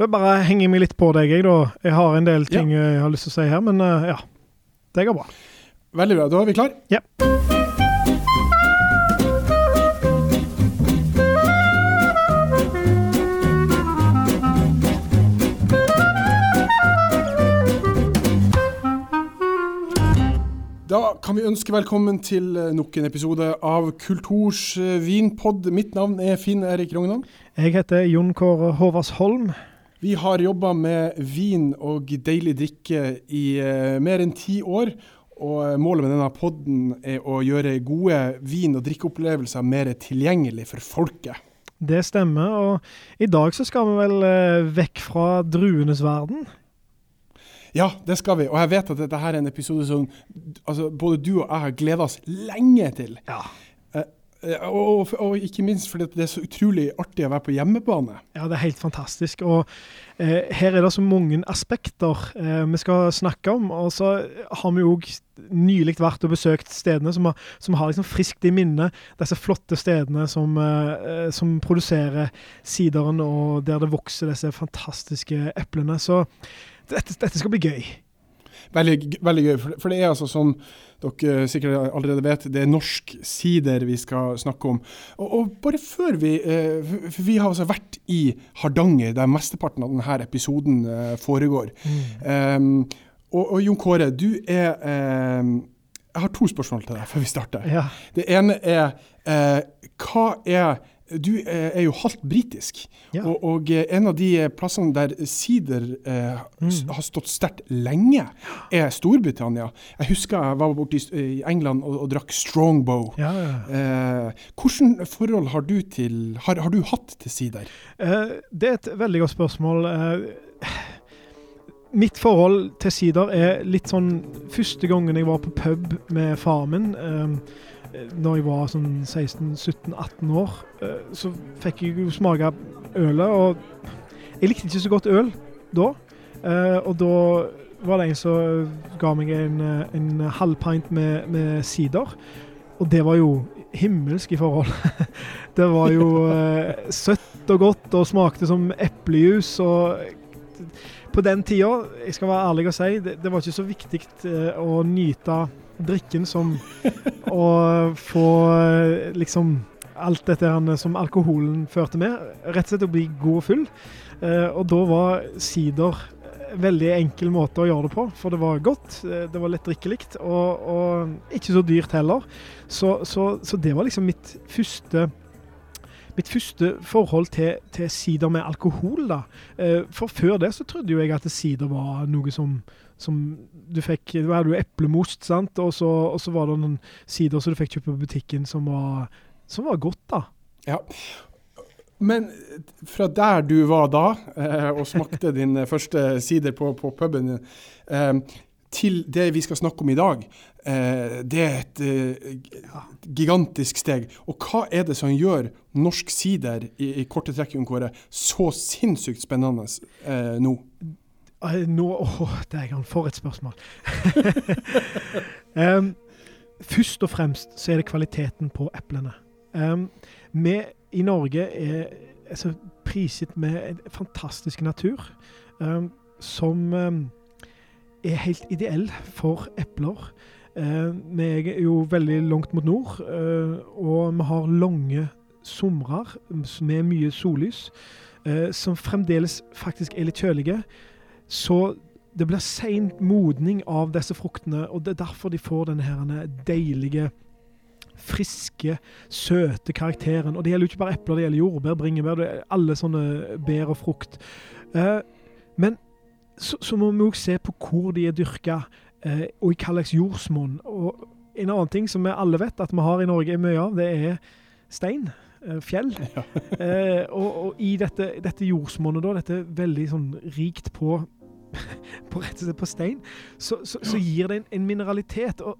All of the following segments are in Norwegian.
Da bare henger meg litt på deg, jeg, da. Jeg har en del ting jeg har lyst til å si her, men eh, ja. Det går bra. Veldig bra. Da er vi klar. Ja. Da kan vi ønske velkommen til eh, nok en episode av Kulturs eh, vinpod. Mitt navn er Finn Erik Rognan. Jeg heter Jon Kåre Håvardsholm. Vi har jobba med vin og deilig drikke i eh, mer enn ti år. Og målet med denne podden er å gjøre gode vin- og drikkeopplevelser mer tilgjengelig for folket. Det stemmer, og i dag så skal vi vel eh, vekk fra druenes verden. Ja, det skal vi. Og jeg vet at dette her er en episode som altså, både du og jeg har gleda oss lenge til. Ja. Eh, og, og, ikke minst fordi det er så utrolig artig å være på hjemmebane. Ja, det er helt fantastisk. Og eh, her er det så mange aspekter eh, vi skal snakke om. Og så har vi jo nylig vært og besøkt stedene som har, som har liksom friskt i minne disse flotte stedene som, eh, som produserer sideren, og der det vokser disse fantastiske eplene. Så dette, dette skal bli gøy. Veldig, veldig gøy, for, for det er altså som dere sikkert allerede vet, det er norsk sider vi skal snakke om. Og, og bare før vi eh, For vi har altså vært i Hardanger, der mesteparten av denne episoden eh, foregår. Um, og, og Jon Kåre, du er um, Jeg har to spørsmål til deg før vi starter. Ja. Det ene er eh, Hva er du er, er jo halvt britisk, Ja. og, og eh, en av de plassene der sider eh, Mm. har stått sterkt lenge, er Storbritannia. Jeg husker jeg var borte i, England og, og drakk Strongbow. Ja, ja. Eh, Hvilket forhold har du, til, har, har du hatt til sider? Eh, det er et veldig godt spørsmål. Eh, mitt forhold til sider er litt sånn Første gangen jeg var på pub med faren min, eh, når jeg var sånn 16-17-18 år, eh, så fikk jeg jo smake ølet. Og jeg likte ikke så godt øl da. Eh, og da var det en som ga meg en, en halv pint med, med sider. Og det var jo himmelsk i forhold. det var jo eh, søtt og godt og smakte som eplejus. og på den tida, jeg skal være ærlig og si, det, det var ikke så viktig å nyte drikken som å få liksom alt dette som alkoholen førte med. Rett og slett å bli god og full. Eh, og da var sider en veldig enkel måte å gjøre det på, for det var godt, eh, det var lett drikkelig, og, og ikke så dyrt heller. Så, så, så det var liksom mitt første mitt første forhold til, til sider med alkohol. da. Eh, for før det så trodde jo jeg at sider var noe som, som du fikk Du hadde jo eplemost, sant, og så, og så var det noen sider som du fikk kjøpt på butikken som var, som var godt, da. Ja. Men fra der du var da, eh, og smakte din første sider på, på puben eh, til det vi skal snakke om i dag, eh, det er et eh, gigantisk steg. Og hva er det som gjør norsk sider i, i korte trekk, Kåre, så sinnssykt spennende eh, nå? Nå Å, dægeren, for et spørsmål. um, først og fremst så er det kvaliteten på eplene. Um, vi i Norge er altså, prisgitt med en fantastisk natur um, som er helt ideell for epler. Uh, vi er jo veldig langt mot nord, uh, og vi har lange somrer med mye sollys, uh, som fremdeles faktisk er litt kjølige. Så det blir sein modning av disse fruktene, og det er derfor de får denne her deilige, friske, søte karakteren. Og det gjelder jo ikke bare epler, det gjelder jordbær, bringebær, det alle sånne bær og frukt. Eh, men så, så må vi òg se på hvor de er dyrka, eh, og i hva slags jordsmonn. Og en annen ting som vi alle vet at vi har i Norge mye av, det er stein. eh, Fjell. Eh, og, og i dette, dette jordsmonnet, da, dette veldig sånn rikt på på rett og slett på stein, så, så, så gir det en, en mineralitet. Og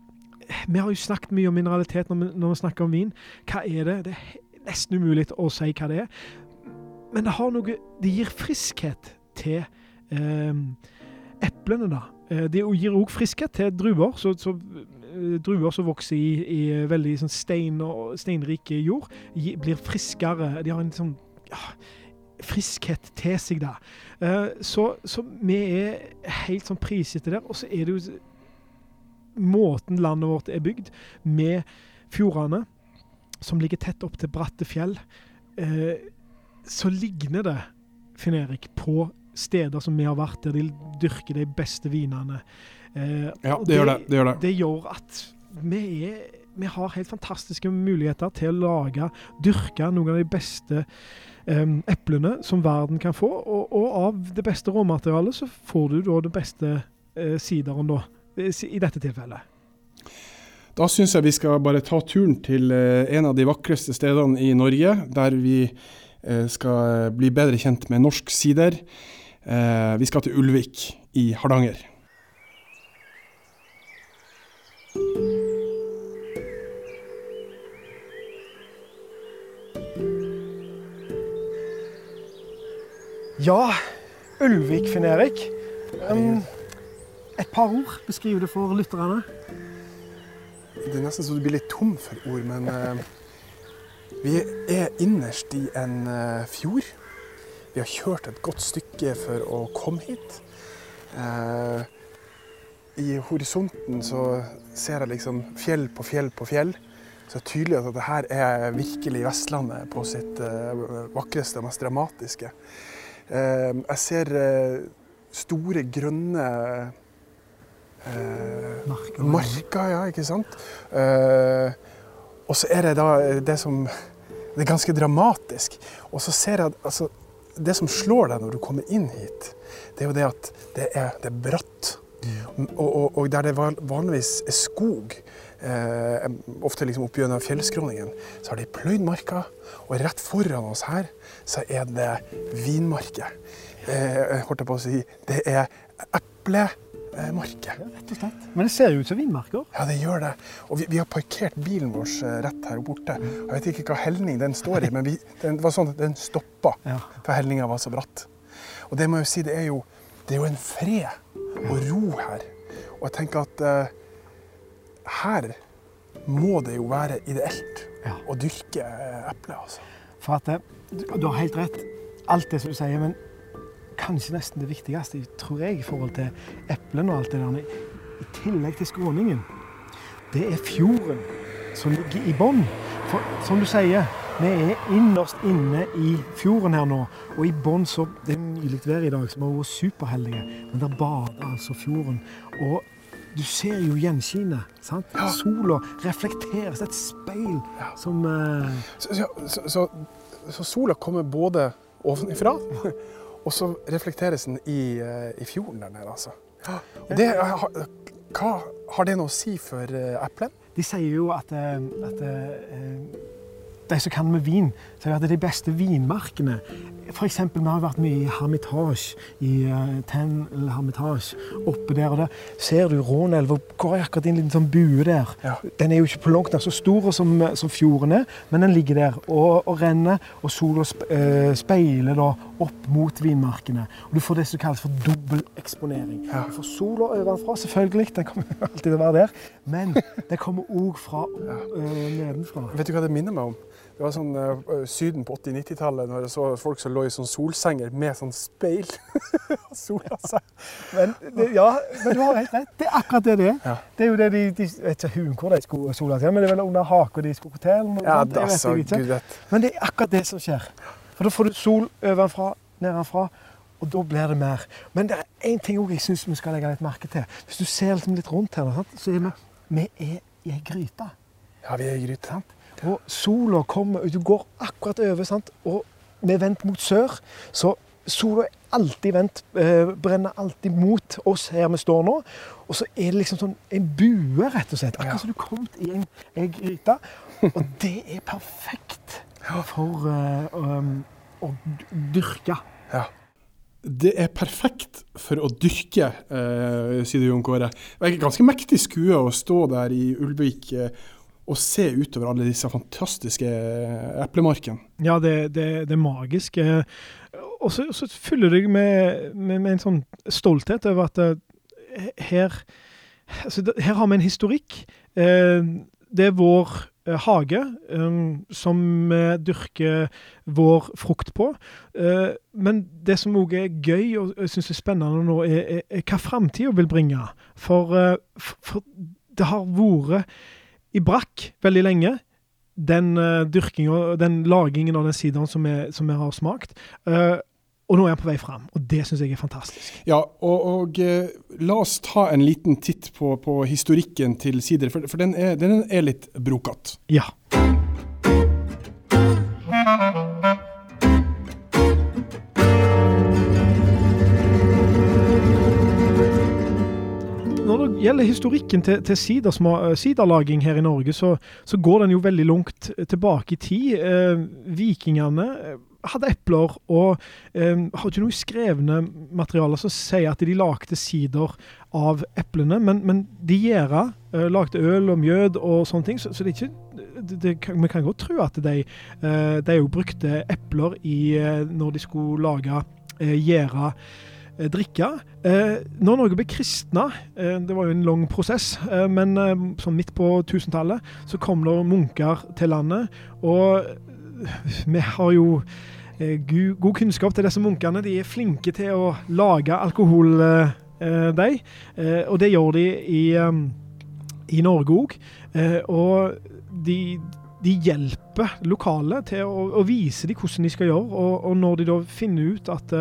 vi har jo snakket mye om mineralitet når vi, når vi snakker om vin. Hva er det? Det er nesten umulig å si hva det er. Men det har noe Det gir friskhet til eh, eplene, da. Eh, Det gir òg friskhet til druer. Så, så eh, druer som vokser i, i veldig sånn stein og steinrik jord, blir friskere. De har en sånn ja, friskhet til seg, da. Eh, så, så vi er helt sånn prisgitte der. Og så er det jo måten landet vårt er bygd, med fjordene som ligger tett opp til bratte fjell, eh, så ligner det, Finn Erik, på steder som vi har vært, der de dyrker de beste vinene. Eh, ja, det, det, gjør det, det, gjør det. Det gjør at vi, er, vi har helt fantastiske muligheter til å lage, dyrke noen av de beste um, eplene som verden kan få. Og, og, av det beste råmaterialet så får du da det beste uh, sideren, da, i dette tilfellet. Da syns jeg vi skal bare ta turen til uh, en av de vakreste stedene i Norge, der vi uh, skal bli bedre kjent med norsk sider. Eh, vi skal til Ulvik i Hardanger. Ja, Ulvik, Finn Erik. Um, et par ord beskriver det for lytterne. Det er nesten så du blir litt tom for ord, men uh, vi er innerst i en uh, fjord. Vi har kjørt et godt stykke for å komme hit. Uh, I horisonten så ser jeg liksom fjell på fjell på fjell. Så det er tydelig at dette er virkelig Vestlandet på sitt vakreste og mest dramatiske. Jeg ser store, grønne Eh, marker marka, ja, ikke sant. Eh, og så er det da det som Det er ganske dramatisk. Og så ser jeg altså, Det som slår deg når du kommer inn hit, det er jo det at det er, det er bratt. Mm. Og, og, og, der det vanligvis er skog, eh, ofte liksom opp gjennom fjellskråningen, så har de pløyd marka. Og rett foran oss her så er det vinmarker. Eh, holdt jeg på å si. Det er eple eh, marke. Ja, rett og slett. Men det ser jo ut som vinmarker. Ja, det gjør det. Og vi, vi har parkert bilen vår eh, rett her borte. Jeg vet ikke hva helning den står i, men vi, den var sånn at den stoppa ja. for helninga var så bratt. Og det må jeg jo si, det er jo, det er jo en fred og ro her. Og jeg tenker at uh, her må det jo være ideelt ja. å dyrke eple, altså. Fate, du, du har helt rett, alt det som du sier. men kanskje nesten det viktigste, tror jeg, i forhold til eplene og alt det der, i tillegg til skråningen, det er fjorden som ligger i bånn. For som du sier, vi er innerst inne i fjorden her nå. Og i bånn så Det er nylig vær i dag, så vi har vært superheldige. Men der bader altså fjorden. Og du ser jo gjenskinnet. sant? Ja. Sola reflekteres. Et speil ja. som uh... så, så, så, så, sola kommer både ovenfra Og så reflekteres den i, eh, i fjorden der nede, altså. Det, hva har det noe å si for eh, eplen? De sier jo at, eh, at de som kan med vin, sier at de beste vinmarkene. F.eks. vi har vært mye i Hermitage, i uh, Ten Hermitage. Oppe der og der ser du Rånelva. Går akkurat inn i en liten sånn bue der. Ja. Den er jo ikke på langt nær så stor som, som fjorden er, men den ligger der og, og renner. Og sola uh, speiler da opp mot vinmarkene. Og Du får det som kalles for dobbelteksponering. Ja. Du får sola ovenfra, selvfølgelig. Den kommer alltid til å være der. Men den kommer òg fra uh, nedenfra. Vet du hva det minner meg om? Det var sånn uh, Syden på 80-90-tallet, når jeg så folk som lå i sånn solsenger med sånn speil. Sola seg. Men, det, ja, men du har helt rett. Det er akkurat det det er. Ja. Det er jo det de, de Jeg vet ikke hun hvor de skulle sola seg, men det er vel under haka de skulle til. Ja, det, altså, Gud vet. Men det er akkurat det som skjer. For da får du sol ovenfra, nedenfra. Og da blir det mer. Men det er én ting jeg syns vi skal legge litt merke til. Hvis du ser liksom litt rundt her, så er vi, vi er i ei gryte. Ja, vi er i gryte. sant? Og sola kommer Du går akkurat over, sant? og vi er vendt mot sør. Så sola er alltid vendt, eh, brenner alltid mot oss her vi står nå. Og så er det liksom sånn en bue, rett og slett. Akkurat som du kom i en, en gryte. Og det er perfekt for uh, um, å dyrke. Ja. Det er perfekt for å dyrke, eh, sier Jon Kåre. Det er ganske mektig skue å stå der i Ulvik uh, å se utover alle disse fantastiske eplemarkene. Ja, det, det, det er magisk. Eh, og så, fyller det med, med, med, en sånn stolthet over at eh, her, altså, her har vi en historikk. Eh, det er vår eh, hage som vi dyrker vår frukt på. Men det som òg er gøy og jeg syns er spennende nå, er, er, er hva framtida vil bringe. For, for, det har vært i brakk veldig lenge. Den uh, dyrkinga, den lagingen av den sideren som, som vi har smakt. Uh, og nå er han på vei fram, og det syns jeg er fantastisk. Ja, og, og eh, la oss ta en liten titt på, på historikken til sider, for, for den, er, den, er, litt brokete. Ja. Gjelder historikken til, til siderlaging her i Norge, så, så, går den jo veldig langt tilbake i tid. Eh, vikingene hadde epler, og eh, har ikke noe skrevne materialer som sier at de lagde sider av eplene, men, men de gjæra, eh, lagde øl og mjød og sånne ting. Så, så det er ikke, vi kan godt tro at de, eh, de brukte epler i, når de skulle lage eh, gjæra drikke. Eh, når Norge ble kristna, eh, det var jo en lang prosess, eh, men sånn midt på 1000-tallet så kom det munker til landet. Og vi har jo eh, god kunnskap til disse munkene. De er flinke til å lage alkoholdeig, eh, eh, og det gjør de i, i Norge òg. og de, de, hjelper lokale til å, å, vise dem hvordan de skal gjøre. Og, og når de da finner ut at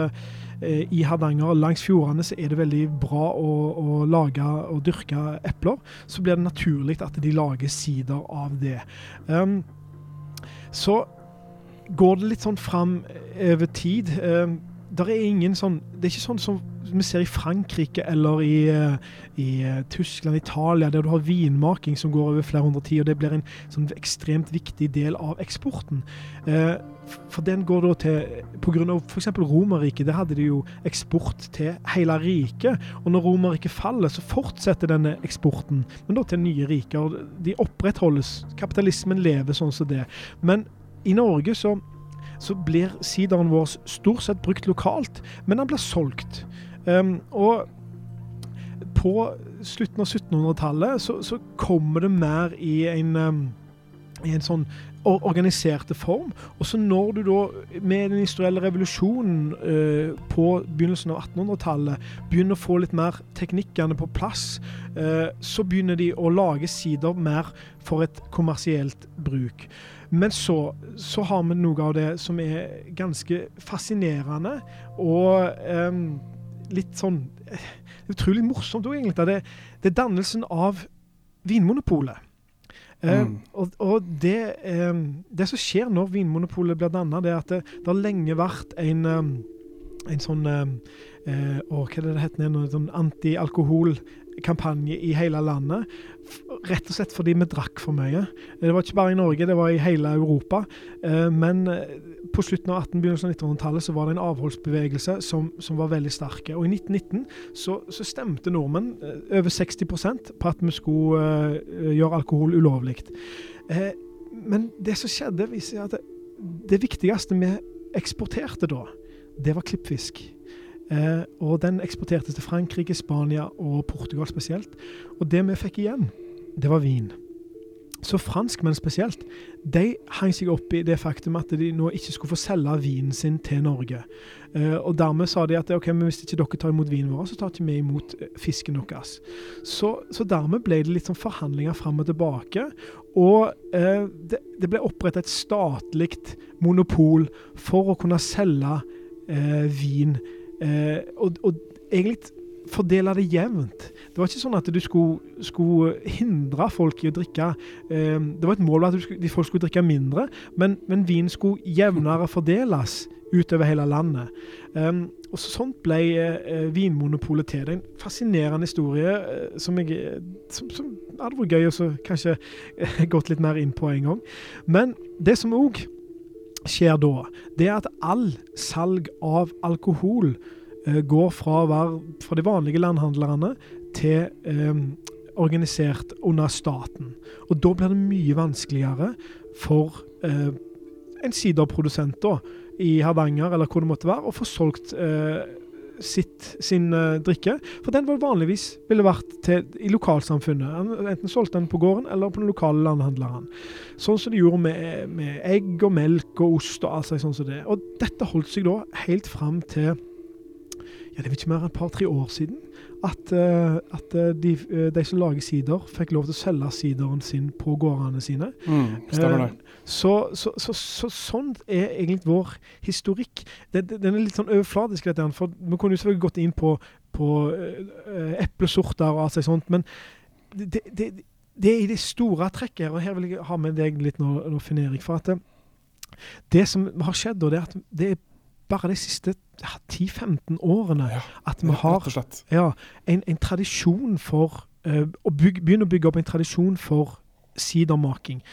i Hardanger langs fjordene så er det veldig bra å, å lage og dyrke epler, så blir det naturlig at de lager sider av det. Um, så går det litt sånn fram over tid. Uh, er sånn, det er ikke sånn som vi ser i Frankrike eller i, uh, i Tyskland, Italia, der du har vinmaking som går over flere hundre og det blir en sånn ekstremt viktig del av eksporten. Uh, for den går da til Pga. f.eks. Romerriket. Der hadde de jo eksport til hele riket. Og når Romerriket faller, så fortsetter denne eksporten, men da til nye riker. De opprettholdes. Kapitalismen lever sånn som det. Men i Norge så, så blir sideren vår stort sett brukt lokalt, men den blir solgt. Um, og på slutten av 1700-tallet så, så, kommer det mer i en, um, i en sånn organiserte form. Og så når du da, med den industrielle revolusjonen eh, på begynnelsen av 1800-tallet, begynner å få litt mer teknikkene på plass, eh, så begynner de å lage sider mer for et kommersielt bruk. Men så, så, har vi noe av det som er ganske fascinerende og eh, litt sånn eh, Utrolig morsomt òg, egentlig. Det, det, er dannelsen av Vinmonopolet. Uh, mm. og, og det, uh, det, som skjer når Vinmonopolet blir danna, er at det, det, har lenge vært en, um, en sånn um, uh, Hva er det det heter En Sånn antialkohol kampanje i hele landet. Rett og slett fordi vi drakk for mye. Det var ikke bare i Norge, det var i hele Europa. Eh, men eh, på slutten av 1800- begynnelsen av 1900-tallet så var det en avholdsbevegelse som, som, var veldig sterke. Og i 1919 så, så stemte nordmenn, eh, over 60% på at vi skulle uh, gjøre alkohol ulovlig. Uh, men det som skjedde, viser at det, det viktigste vi eksporterte da, det var klippfisk. Uh, og den eksportertes til Frankrike, Spania og Portugal spesielt. Og det vi fikk igjen, det var vin. Så franskmenn spesielt, de hang seg opp i det faktum at de nå ikke skulle få selge vinen sin til Norge. Eh, og dermed sa de at ok, men hvis ikke dere tar imot vinen vår, så tar ikke vi imot eh, fisken deres. Så, så, dermed ble det litt sånn forhandlinger fram og tilbake. Og eh, det, det, ble opprettet et statlig monopol for å kunne selge eh, vin Eh, og, og, egentlig fordele det jevnt. Det var ikke sånn at du skulle, skulle hindre folk i å drikke. Eh, det var et mål at folk skulle drikke mindre, men, men vin skulle jevnere fordeles utover hele landet. Um, og Sånt ble uh, Vinmonopolet til. Det er en fascinerende historie uh, som, jeg, som, som, hadde vært gøy å kanskje gått litt mer inn på en gang. Men det som òg skjer da, det er at all salg av alkohol går fra, fra, de vanlige landhandlerne til eh, organisert under staten. Og da blir det mye vanskeligere for eh, en siderprodusent da, i Hardanger eller hvor det måtte være, å få solgt eh, sitt, sin uh, drikke. For den var vanligvis ville vært til, i lokalsamfunnet. Enten solgte den på gården eller på den lokale landhandleren. Sånn som de gjorde med, med egg og melk og ost og alt sånt som det. Og dette holdt seg da helt fram til ja, det er ikke mer enn et par-tre år siden at, uh, at uh, de, uh, de, som lager sider, fikk lov til å selge sideren sin på gårdene sine. Mm, stemmer det. Så, så, så, så, sånn er egentlig vår historikk. Den, den er litt sånn overfladisk, dette, for vi kunne jo selvfølgelig gått inn på, på eplesorter og alt sånt, men det, det, det, er i det store trekket og her vil jeg ha med deg litt nå, nå Finn Erik. For at det som har skjedd, og det er at det er bare de siste 10-15 årene ja, at vi har ja, en, en, tradisjon for uh, å bygge, begynne å bygge opp en tradisjon for sidermaking.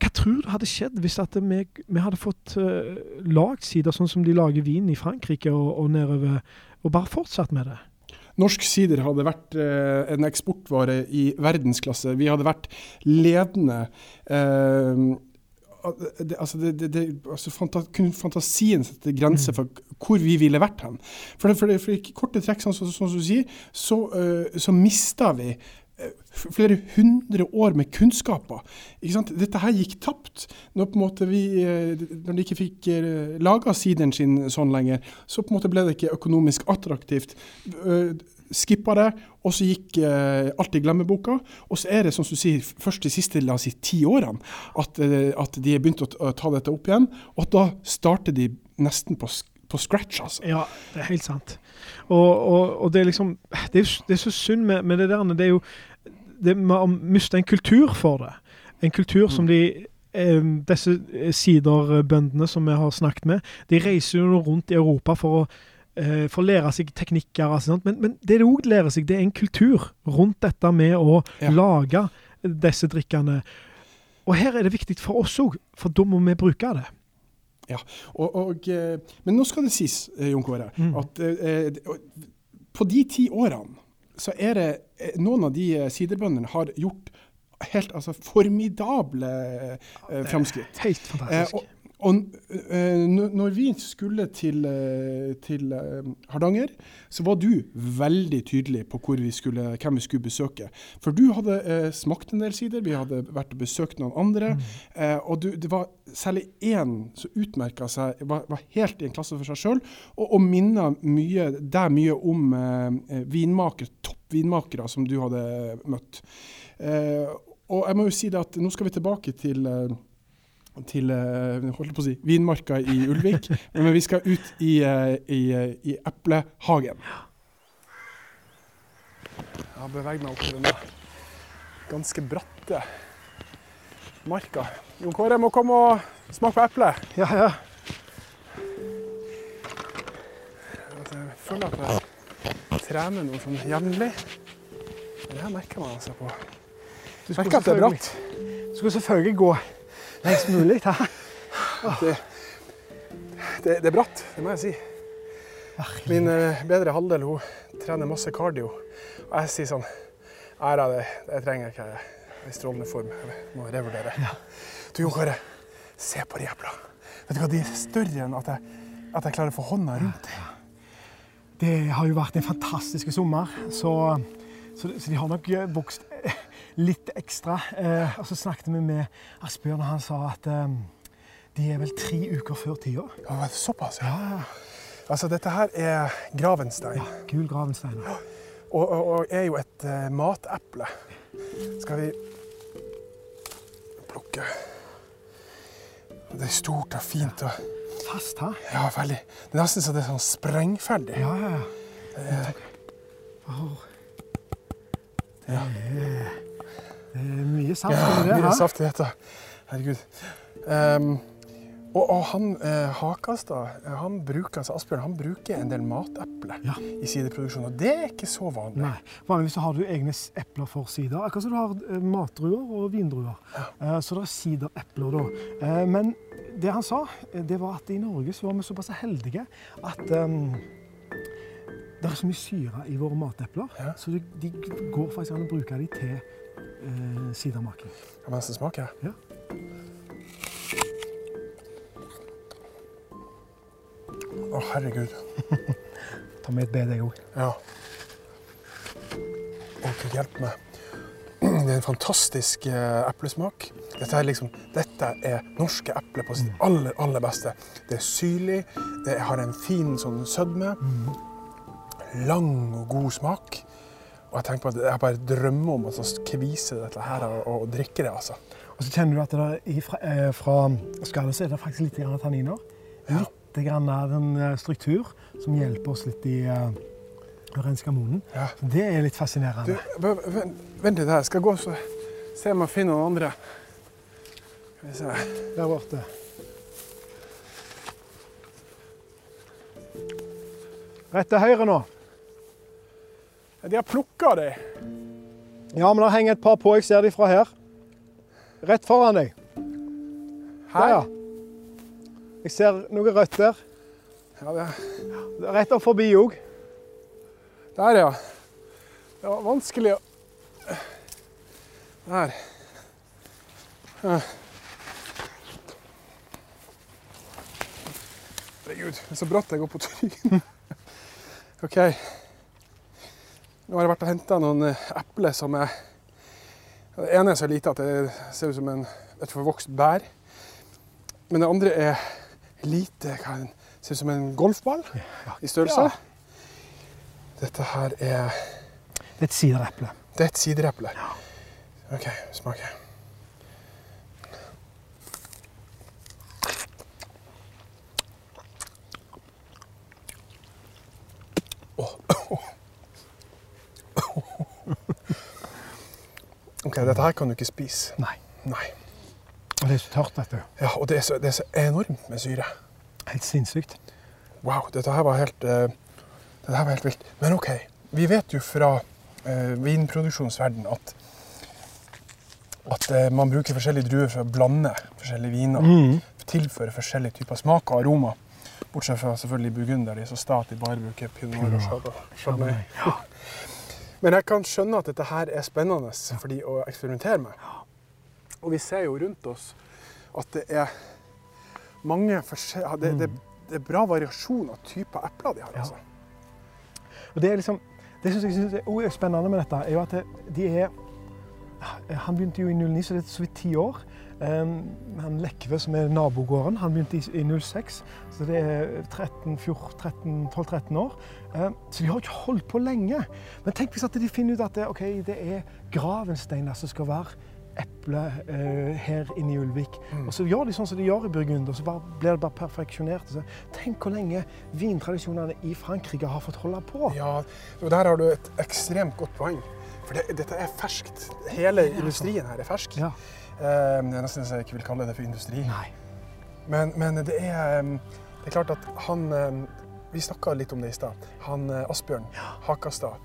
Hva tror du hadde skjedd hvis vi, vi, hadde fått uh, lagd sider sånn som de lager vin i Frankrike og, og nedover, og bare fortsatt med det? Norsk sider hadde vært eh, en eksportvare i verdensklasse. Vi hadde vært ledende. Eh, det, altså, det, det, altså fanta, kunne fantasien sette grenser mm. for hvor vi ville vært hen. For, for, for i korte trekk, sånn, sånn, som du sier, så, uh, så mista vi uh, flere hundre år med kunnskaper. Dette her gikk tapt når, vi, uh, når de ikke fikk laga sideren sin sånn lenger. Så på en måte ble det ikke økonomisk attraktivt. Skippa det, og så gikk eh, alt i glemmeboka. Og så er det, som du sier, først de siste la oss si, ti årene at, eh, at de har begynt å, ta dette opp igjen. Og da starter de nesten på, på scratch, altså. Ja, det er helt sant. Og, og, og det er liksom Det er, det er så synd med, med, det der. Det er jo det Man å miste en kultur for det. En kultur mm. som de eh, disse siderbøndene som vi har snakket med, de reiser jo rundt i Europa for å for å lære seg teknikker. Altså, men, men, det de òg lærer seg, det er en kultur rundt dette med å ja. lage disse drikkene. Og her er det viktig for oss òg, for da må vi bruke det. Ja, og, og, eh, Men nå skal det sies, eh, Jon Kåre, mm. at eh, på de ti årene så er det noen av de siderbøndene har gjort helt altså, formidable eh, framskritt. Helt fantastisk. Eh, og, og uh, når vi skulle til, uh, til uh, Hardanger, så var du veldig tydelig på vi skulle, hvem vi skulle besøke. For du hadde smakt en del sider, vi hadde vært og besøkt noen andre. Mm. og du, det var særlig én som utmerka seg, var, var, helt i en klasse for seg sjøl, og, og minna deg mye om vinmakere, toppvinmakere som du hadde møtt. og jeg må jo si det at nå skal vi tilbake til til eh, holdt på å si, vinmarka i Ulvik, men vi skal ut i, eh, i, eh, i eplehagen. Jeg har beveget meg opp til denne ganske bratte marka. Jon Kåre må komme og smake på eple. Ja, ja. Altså, jeg føler at jeg trener noe sånn jevnlig. Det her merker man altså på. Du er bratt. Du skal selvfølgelig gå lengst mulig. Det, det, det, er bratt, det må jeg si. Min uh, bedre halvdel hun trener masse kardio. Og jeg sier sånn Æra det, det trenger jeg ikke. Jeg er i strålende form. Jeg må revurdere. Ja. Du Jon Kåre, se på de eplene. Vet du hva, De er større enn at jeg, at jeg klarer å få hånda rundt. Det har jo vært en fantastisk sommer, så, så, så de har nok vokst litt ekstra. Eh, og så snakket vi med Asbjørn, og han sa at eh, de er vel tre uker før tida. Ja, såpass, ja. ja. Altså, dette her er gravenstein. Ja, gul gravenstein. Ja. Og, og, og, er jo et uh, mateple. Skal vi plukke Det er stort og fint. Og... Fast, hæ? Ja, veldig. Det er nesten så det er sånn sprengferdig. Ja, ja, ja. Det er... Det er mye saft ja, i det. Mye saft i dette. Herregud. Um, og, og, han eh, Hakastad, han bruker, altså Asbjørn han bruker en del mateple ja. i sideproduksjon. Og det er ikke så vanlig. Nei, Vanligvis har du egne epler for sider. Akkurat som du har eh, matdruer og vindruer. Ja. Eh, så det er siderepler da. Eh, men det han sa, eh, det var at i Norge så var vi såpass heldige at um, det er så mye syre i våre matepler, ja. så de, de, går faktisk an å bruke dem til eh, sidermaking. Kan man nesten smake? Ja. Å, herregud. Ta med et bed, jeg òg. Ja. Gud hjelp meg. Det er en fantastisk eh, eplesmak. Dette er, liksom, dette er norske epler på sitt aller, aller beste. Det er syrlig, det har en fin sånn sødme. Lang og god smak. Og jeg tenker på at jeg bare drømmer om å altså, kvise dette her og, og drikke det, altså. Og så kjenner du at det er fra, eh, fra skallet så er det faktisk litt grann tanniner. Ja. Litt grann av en eh, struktur som hjelper oss litt i uh, å renske munnen. Ja. Det er litt fascinerende. Du, vent litt her. Skal jeg gå og så se om jeg finner noen andre. Skal vi se. Der borte. Rett til høyre nå. De har plukka de. Ja, men det henger et par på. Jeg ser de fra her. Rett foran deg. Her. ja. Jeg ser noe rødt der. Ja, det, Rett opp forbi òg. der, ja. Det var vanskelig å Der. Herregud, er så bratt jeg går på trynet. OK. Nå har jeg vært og henta noen eh, epler som er Det ene er så lite at det ser ut som en, et forvokst bær. Men det andre er lite kan er? Ser ut som en golfball i størrelse. Ja. Dette her er Det er et sidereple. Det er et sidereple. OK, smaker. Dette her kan du ikke spise. Nei. Nei. Og det er så tørt, vet du. Ja, og det er så, det er så enormt med syre. Helt sinnssykt. Wow, dette her var helt, uh, dette her var helt vilt. Men OK, vi vet jo fra uh, vinproduksjonsverden at, at uh, man bruker forskjellige druer for å blande forskjellige viner. Mm. Tilføre forskjellige typer smak og aroma. Bortsett fra selvfølgelig burgunder, de er så sta at de bare bruker pinot og chardonnay- chardonnay. Ja. Men jeg kan skjønne at dette her er spennende for de å eksperimentere med. Og vi ser jo rundt oss at det er mange forskjellige det, det, det er bra variasjon av typer epler de har. Ja. altså. Og det er liksom Det som jeg synes er spennende med dette, er jo at de er Han begynte jo i 09, så det er så vidt ti år. Han Lekve, som er nabogården, han begynte i, i 06, så det er 13, 14, 13, 12-13 år. Så de har ikke holdt på lenge. Men tenk hvis de finner ut at det, okay, det er gravensteiner som skal være eple uh, her inne i Ulvik. Mm. Og så gjør de sånn som de gjør i Burgund, og så bare, blir det bare perfeksjonert. Så, tenk hvor lenge vintradisjonene i Frankrike har fått holde på. Ja, og der har du et ekstremt godt poeng. For det, dette er ferskt. Hele industrien her er fersk. Ja. Eh, det er nesten så jeg ikke vil kalle det for industri. Men, men det, er, um, det er klart at han um, Vi snakka litt om det i stad. Han Asbjørn Asbjørn Hakastad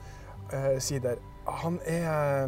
uh, Sider, han er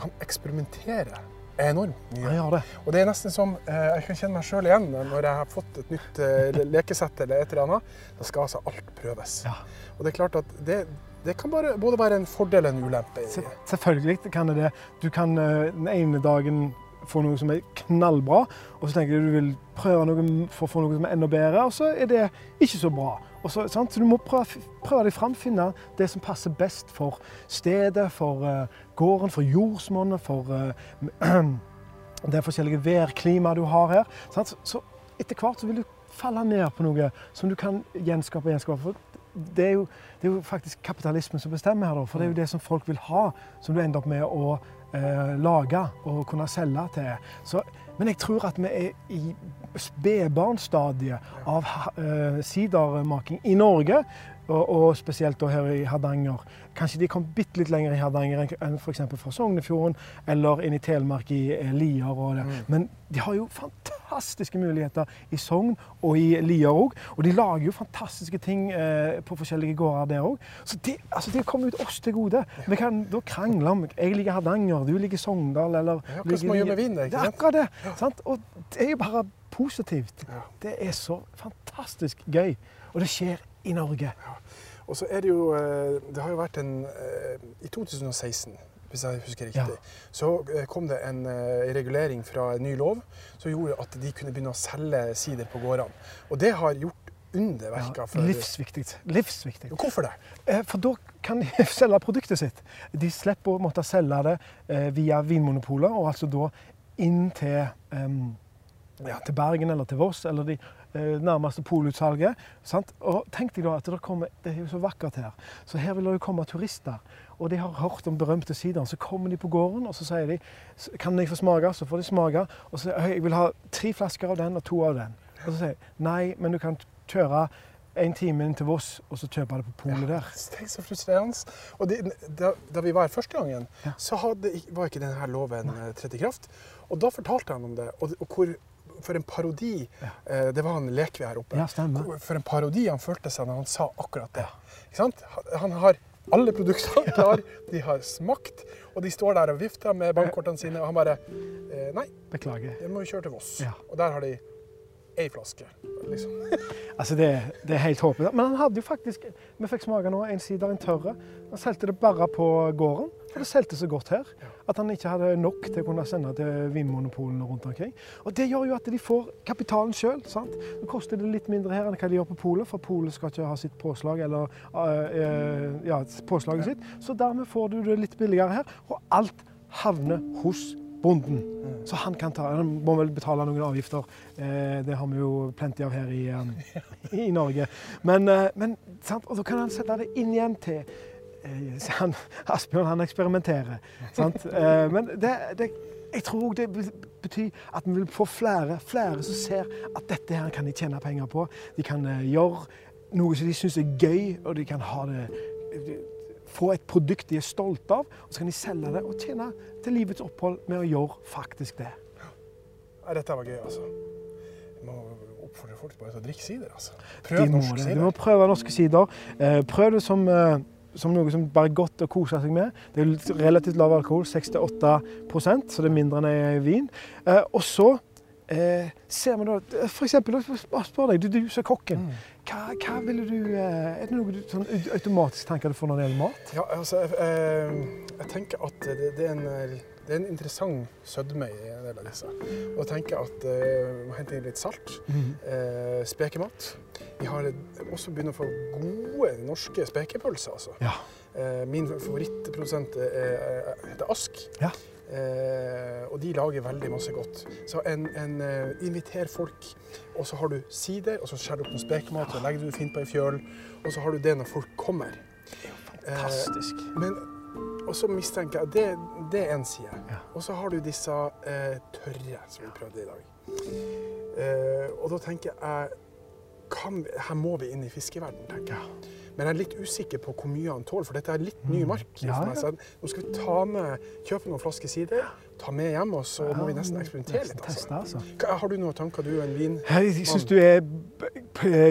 Han eksperimenterer enormt mye. Ja, det. Og det er nesten som Jeg kan kjenne meg sjøl igjen når jeg har fått et nytt lekesett eller et eller annet. Da skal altså alt prøves. Ja. Og det er klart at det, det kan bare, både være en fordel og en ulempe. Selvfølgelig kan det det. Du kan eh, den ene dagen få noe som er knallbra, og så tenker du du vil prøve noe for å få noe som er enda bedre, og så er det ikke så bra. Så, sant? så du må prøve, prøve deg fram, finne det som passer best for stedet, for uh, gården, for jordsmonnet, for uh, det forskjellige værklimaet du har her. Sant? Så, så etter hvert så vil du falle ned på noe som du kan gjenskape og gjenskape. For det er, jo, det er jo faktisk kapitalismen som bestemmer her, da. For det er jo det som folk vil ha, som du ender opp med å eh, lage og kunne selge til. Så, men jeg tror at vi er i spedbarnsstadiet av eh, sidermaking i Norge. Og, og spesielt da her i Hardanger. Kanskje de kom bitte litt lenger i Hardanger enn- f.eks. fra Sognefjorden eller inn i Telemark i eh, Lier. Og det. Men de har jo fantastiske muligheter i Sogn og i Lier òg. Og de lager jo fantastiske ting eh, på forskjellige gårder der òg. Så det, altså, de kommer ut oss til gode. Vi kan da krangle om Jeg liker Hardanger, du liker Sogndal, eller er akkurat som gjøre med vinden? det, er akkurat det. Sant? Og det er jo bare positivt. Ja. Det er så fantastisk gøy. Og det skjer i Norge. Og så er det jo eh, Det har jo vært en eh, I 2016, hvis jeg husker riktig, så eh, kom det en regulering fra en ny lov som gjorde at de kunne begynne å selge sider på gårdene. Og det har gjort underverker for Livsviktig. Livsviktig. Hvorfor det? For da kan de selge produktet sitt. De slipper å måtte selge det via Vinmonopolet, og altså da inn til, em, ja, til Bergen eller til Voss, eller de eh, nærmeste polutsalget. Sant? Og tenk deg da at det, kommer, det er jo så vakkert her. Så her vil det jo komme turister. Og de har hørt om berømte sider. Så kommer de på gården og så sier de "S- kan jeg få smake. Så får de smake. Og så sier de, jeg vil ha tre flasker av den og to av den. Og så sier jeg nei, men du kan kjøre en time inn til Voss og så kjøpe det på polet der. Tenk så frustrerende. Og det, da, da vi var her første gangen, Ja. så hadde, var ikke denne loven eh, trådt i kraft. Og da fortalte han om det. Og, og hvor, for en parodi Ja. eh, Det var en lek vi her oppe. Ja, For en parodi han følte seg når han sa akkurat det. Ikke sant? Han- Han har alle produktene klar, de har smakt, og de står der og vifter med bankkortene sine, og han bare eh, Nei, Beklager. jeg må jo kjøre til Voss. Og der har de ei flaske. Liksom. Altså, det, det er helt håpløst. Men han hadde jo faktisk Vi fikk smake nå en sider, en tørre. Han solgte det bare på gården, for det solgte så godt her. At han ikke hadde nok til å kunne sende til vinmonopolene rundt omkring. Og det gjør jo at de får kapitalen sjøl. Nå koster det litt mindre her enn hva de gjør på polet, for polet skal ikke ha sitt påslag eller øh, ja, påslaget sitt. Så dermed får du det litt billigere her, og alt havner hos bonden. Så han kan ta Han må vel betale noen avgifter. Eh, det har vi jo plenty av her i, um, i Norge. Men, eh, men sant? Og da kan han sette det inn igjen til eh, han, Asbjørn han eksperimenterer. Sant? Eh, men det, det, jeg tror òg det betyr at vi vil få flere, flere som ser at dette her kan de tjene penger på. De kan eh, gjøre noe som de syns er gøy, og de kan ha det få et produkt de er stolte av, og så kan de selge det og tjene til livets opphold med å gjøre faktisk det. Ja, dette var gøy, altså. Jeg må oppfordre folk bare til å drikke sider. altså. Prøv norske norsk sider. de må prøve norske sider. Eh, prøv det som, eh, som noe som bare er godt å kose seg med. Det er relativt lav alkohol, 6-8 så det er mindre enn i vin. Eh, og så eh, ser vi da For eksempel, spør deg, du, du som er kokken. Mm. Hva, hva ville du eh, Er det noe du sånn automatisk tenker du får når det gjelder mat? Ja, altså, jeg, eh, jeg tenker at det, det, er en, eh, det er en interessant sødme i en del av disse. Og jeg tenker at eh, må hente inn litt salt. Eh, spekemat. Vi har også begynt å få gode norske spekepølser. Altså. Ja. Eh, min favorittprodusent er, heter Ask. Ja. Eh, og de lager veldig masse godt. Så en, en eh, inviter folk, og så har du sider, og så skjærer du opp noe spekemat, og legger du fint på ei fjøl, og så har du det når folk kommer. Fantastisk. Eh, men og så mistenker jeg det, det er en side. Ja. Og så har du disse eh, tørre som vi prøvde i dag. Eh, og da tenker jeg kan, Her må vi inn i fiskeverden, tenker jeg. Men jeg er litt usikker på hvor mye han tåler, for dette er litt ny mark. Mm. Ja, for meg. ja. Nå skal vi ta med, kjøpe noen flasker sider, ta med hjem, og så må vi nesten eksperimentere litt. Altså. altså. Hva- Har du noen tanker? Du og en vin... Jeg syns du er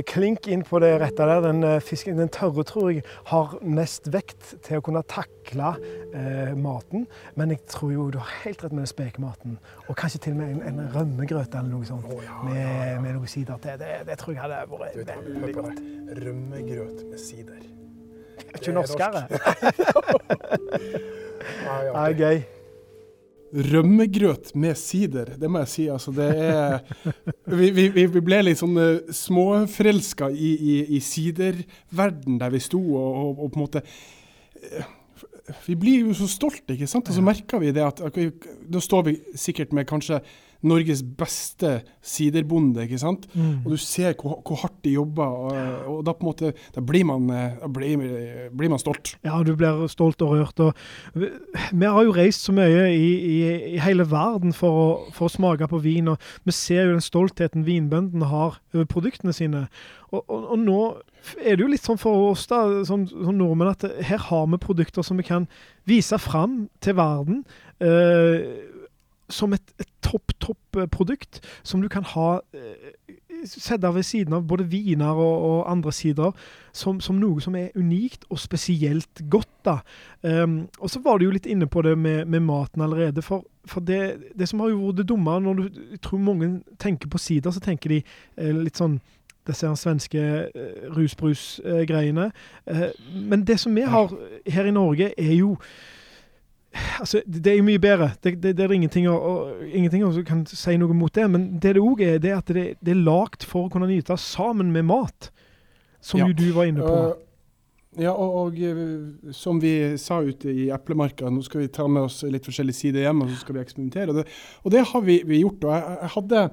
klink inn på det rette der. Den eh, fisken, den tørre tror jeg har mest vekt til å kunne takle eh, maten. Men jeg tror jo du har helt rett med den spekematen. Og kanskje til og med en, en rømmegrøt eller noe sånt. oh, ja, med, ja, ja. med noe sider til. Det, det tror jeg hadde vært Du vet, veldig godt. Rømmegrøt med sider. Er ikke er norskere? Ja, Det er gøy. Rømmegrøt med sider, det må jeg si. Altså, det er Vi, vi, vi ble litt sånn uh, småforelska i, i, i siderverden der vi sto, og, og, og på en måte eh, Vi blir jo så stolte, ikke sant? Og så merker vi det at, okay, Da står vi sikkert med kanskje Norges beste siderbonde, ikke sant? Mm. Og du ser hvor, hvor hardt de jobber, og, og da på en måte Da blir man, eh, da blir, blir man stolt. Ja, du blir stolt og rørt. Og vi, vi har jo reist så mye i, i, i hele verden for å, for å smake på vin, og vi ser jo den stoltheten vinbøndene har over produktene sine. Og, og, og nå er det jo litt sånn for oss da, som, som nordmenn at her har vi produkter som vi kan vise fram til verden. Eh, som et, et topp, topp eh, produkt som du kan ha eh, Sette ved siden av både viner og, og andre sider som, som noe som er unikt og spesielt godt. da. Um, og så var du jo litt inne på det med, med maten allerede. For, for det, det som har jo vært det dumme når du tror mange tenker på sider, så tenker de eh, litt sånn disse svenske eh, rusbrus-greiene. Eh, men det som vi har her i Norge, er jo Altså, det er jo mye bedre. Det, det, det er ingenting å, og, ingenting som kan si noe mot det. Men det det òg er, det er at det, det er lagd for å kunne nyte sammen med mat. Som Ja. jo du var inne på. Uh, ja, og, og eh, som vi sa ute i Eplemarka, nå skal vi ta med oss litt forskjellige sider hjem, og så skal vi eksperimentere. Og det, og det har vi, vi gjort. Og jeg, jeg hadde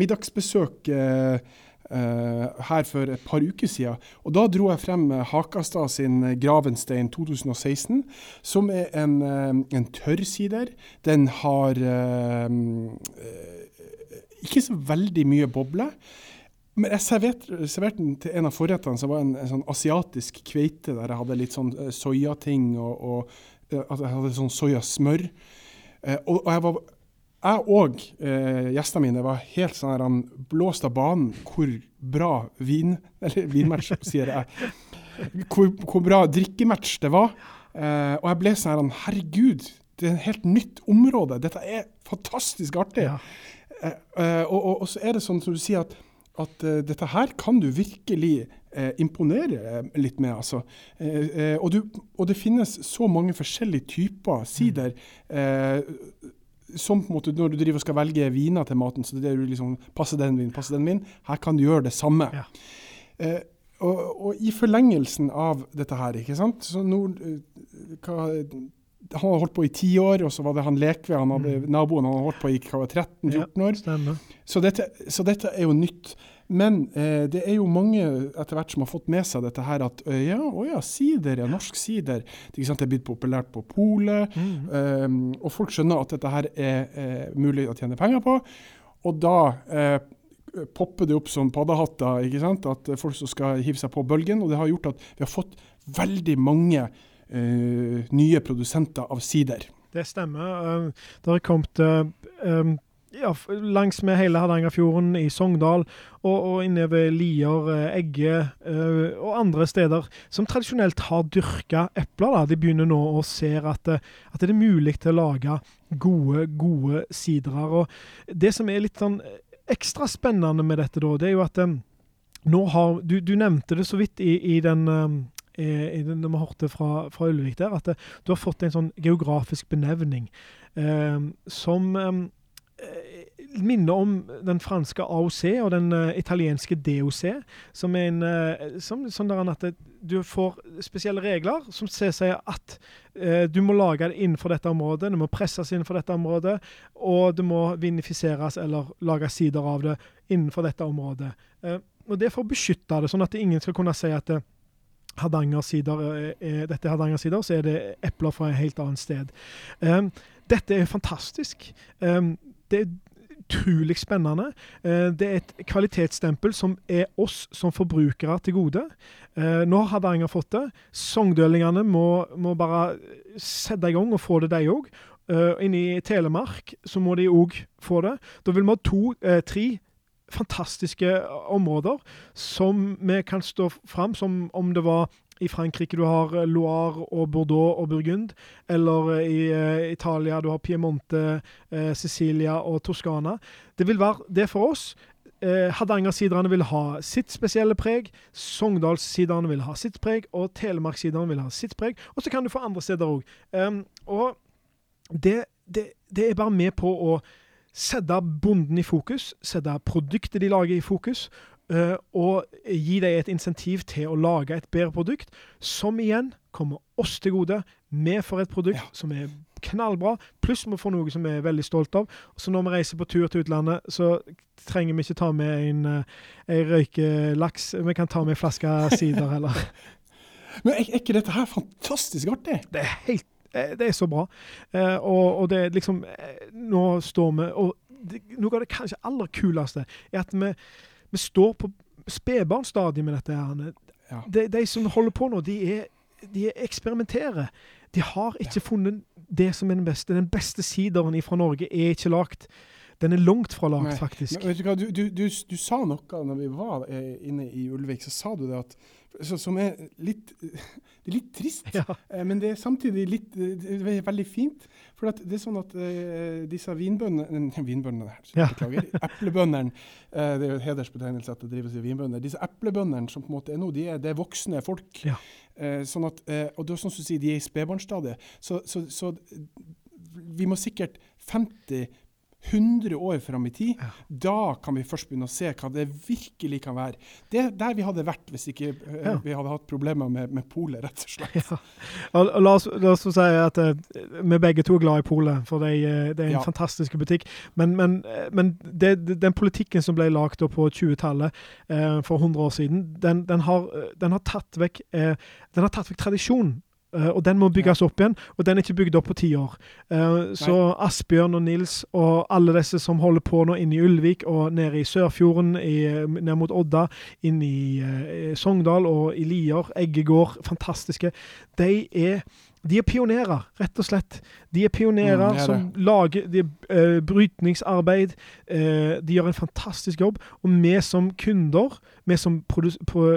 middagsbesøk eh, her for et par uker siden. Og da dro jeg frem eh, Hakastad sin eh, Gravenstein 2016, som er en, eh, en tørrsider. Den har eh, eh, ikke så veldig mye boble. Men jeg serverte, serverte den til en av forrettene, som var en, en sånn asiatisk kveite, der jeg hadde litt sånn eh, soyating og, og eh, at jeg hadde sånn soyasmør. Eh, og, og jeg var jeg og eh, gjestene mine var helt sånn her, han blåst av banen hvor bra vin, eller vinmatch, sier jeg, hvor, hvor bra drikkematch det var. Eh, og jeg ble sånn her, han, herregud, det er et helt nytt område. Dette er fantastisk artig. Ja. Eh, eh, og, og, og så er det sånn som du sier at, at uh, dette her kan du virkelig eh, imponere litt med. Altså. Eh, eh, og, du, og det finnes så mange forskjellige typer sider. Eh, som på en måte når du driver og skal velge viner til maten, så det er du liksom Passer den vin, passer den vin? Her kan du gjøre det samme. Ja. Eh, og, og i forlengelsen av dette her, ikke sant så nå, eh, hva, Han hadde holdt på i ti år, og så var det han Lekve, han hadde, naboen, han hadde holdt på i 13-14 år. Så dette, så dette er jo nytt. Men eh, det er jo mange etter hvert som har fått med seg dette her at eh, ja, å ja, sider, ja, norsk sider. Det, er blitt populært på polet. Mm. Um, og folk skjønner at dette her er eh, mulig å tjene penger på. Og da eh, popper det opp som paddehatter, ikke sant? at eh, folk som skal hive seg på bølgen. Og det har gjort at vi har fått veldig mange eh, nye produsenter av sider. Det stemmer. Um, det har kommet uh, um, ja, f- langs med hele Hardangerfjorden, i Sogndal og, og inne ved Lier, eh, Egge eh, og andre steder som tradisjonelt har dyrka epler. Da. De begynner nå å se at, eh, at det er mulig til å lage gode, gode sidrer. Og det som er litt sånn ekstra spennende med dette, da, det er jo at um, nå har Du, du nevnte det så vidt i, i den um, når vi hørte fra, fra Ulvik der, at du har fått en sånn geografisk benevning eh, som minner om den franske AOC og den uh, italienske DOC, som er en uh, som, sånn der at du får spesielle regler som sier at uh, du må lage det innenfor dette området, det må presses innenfor dette området, og det må vinifiseres eller lage sider av det innenfor dette området. Og Det er for å beskytte det, sånn at ingen skal kunne si at Hardangersider er, er, dette er Hardangersider, så er det epler fra et helt annet sted. Um, dette er fantastisk. Um, det er utrolig spennende. Uh, det er et kvalitetsstempel som er oss som forbrukere til gode. Uh, nå har Hardanger fått det. Sogndølingene må, må bare sette i gang og få det, de òg. Uh, inne i Telemark så må de òg få det. Da vil vi ha to, eh, tre fantastiske områder som vi kan stå fram som om det var i Frankrike du har eh, Loire og Bordeaux og Burgund, eller eh, i uh, Italia du har Piemonte, uh, Sicilia og Toskana. Det vil være det for oss. Uh, Hardangersiderne vil ha sitt spesielle preg, Sogndalssiderne vil ha sitt preg, og Telemarkssiderne vil ha sitt preg. Og så kan du få andre steder òg. og det, det, det er bare med på å sette bonden i fokus, sette produktet de lager i fokus, og gi dem et insentiv til å lage et bedre produkt, som igjen kommer oss til gode. Vi får et produkt Ja. som er knallbra, pluss vi får noe som vi er veldig stolt av. Så når vi reiser på tur til utlandet, så trenger vi ikke ta med en, eh, en røykelaks. Vi kan ta med en flaske sider, heller. Men er, ikke dette her fantastisk artig? Det er helt eh, Det er så bra. Eh, og, og det er liksom eh, Nå står vi Og det, noe av det kanskje aller kuleste er at vi, vi står på spedbarnsstadiet med dette. her. Ja. De, de som holder på nå, de, er, de eksperimenterer. De har ikke funnet det som er den beste. Den beste sideren fra Norge er ikke lagd. Den er langt fra lagd, faktisk. Men vet du, hva, du, du, du, du sa noe når vi var eh, inne i Ulvik, så sa du det at så, som er litt, det er litt trist, Ja. eh, men det er samtidig litt, eh, det er veldig fint. For at det er sånn at uh, disse vinbøndene Vinbøndene her, Ja. beklager. Eplebøndene. Uh, det er jo hedersbetegnelse at det drives i vinbønder. Disse eplebøndene som på en måte er nå, de er, det er voksne folk. Ja. Uh, sånn at, og det er sånn som du sier, de er i spedbarnsstadiet. Så, så, så vi må sikkert 50 100 år fram i tid, Ja. da kan vi først begynne å se hva det virkelig kan være. Det er der vi hadde vært hvis ikke eh, Ja. vi hadde hatt problemer med, med polet, rett og slett. Ja. Og, og la, oss, la oss si at uh, vi begge to er glad i Polet, for det, er- det er en fantastisk butikk. Men, men, eh, men det, den politikken som ble lagd på 20-tallet, eh, for 100 år siden, den, den, har, eh, den, har tatt vekk, eh, den har tatt vekk tradisjonen. Eh, og den må bygges opp igjen, og den er ikke bygd opp på ti år. Eh, så Asbjørn og Nils og alle disse som holder på nå inne i Ulvik og nede i Sørfjorden, i, ned mot Odda, inn i uh, Sogndal og i Lier, Eggegård, fantastiske. De er, de er pionerer, rett og slett. De er pionerer Mm, som lager de, uh, brytningsarbeid. Uh, de gjør en fantastisk jobb. Og vi som kunder, vi som,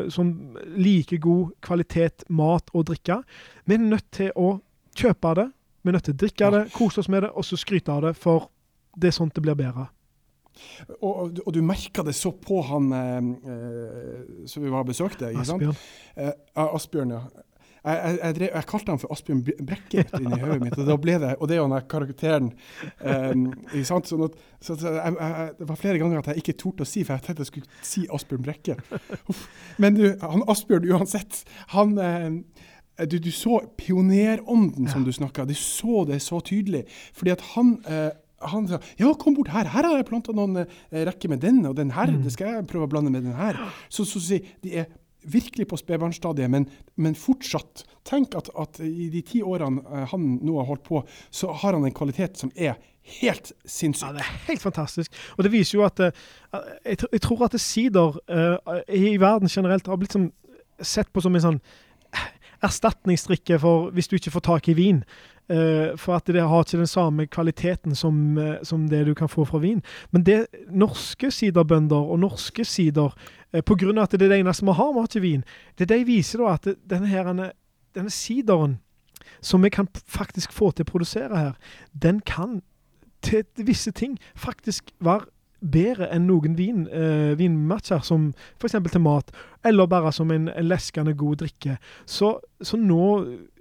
som liker god kvalitet mat og drikke, vi er nødt til å kjøpe det. Vi er nødt til å drikke det, kose oss med det, og så skryte av det, for det er sånn det blir bedre. Og, og, du- merker merka det så på han eh, eh, som vi var besøkte. Asbjørn. Eh, Asbjørn, ja. Jeg, jeg, drev, jeg kalte han for Asbjørn Bre- Brekke inni hodet mitt, og da ble det, og det er jo den karakteren. Um? Sånn at, så at jeg, det var flere ganger at jeg ikke torde å si, for jeg tenkte jeg skulle si Asbjørn Brekke. Uff. Men du, han Asbjørn uansett, han eh, du, du så pionerånden som du snakka, du så det så tydelig. Fordi at han eh, han sa ja, kom bort her, her har jeg planta noen eh, rekker med den og den her, Mm. det skal jeg prøve å blande med den her. Så, så, si, de er virkelig på spedbarnsstadiet, men, men fortsatt. Tenk at, at i de ti årene eh, han nå har holdt på, så har han en kvalitet som er helt Ja, det er helt fantastisk. Og det viser jo at eh, jeg, jeg tror at sider eh, i verden generelt har blitt sett på som en sånn erstatningsdrikke for hvis du ikke får tak i vin. Eh, for at det har ikke den samme kvaliteten som, eh, som det du kan få fra vin. Men det norske siderbønder og norske sider, eh, på grunn av at det er det eneste vi har, vi har vin, det de viser da at denne sideren som vi kan faktisk få til å produsere her, den kan til visse ting faktisk være bedre enn noen vin, eh, vinmatcher, som f.eks. til mat, eller bare som en, en leskende god drikke. Så, så nå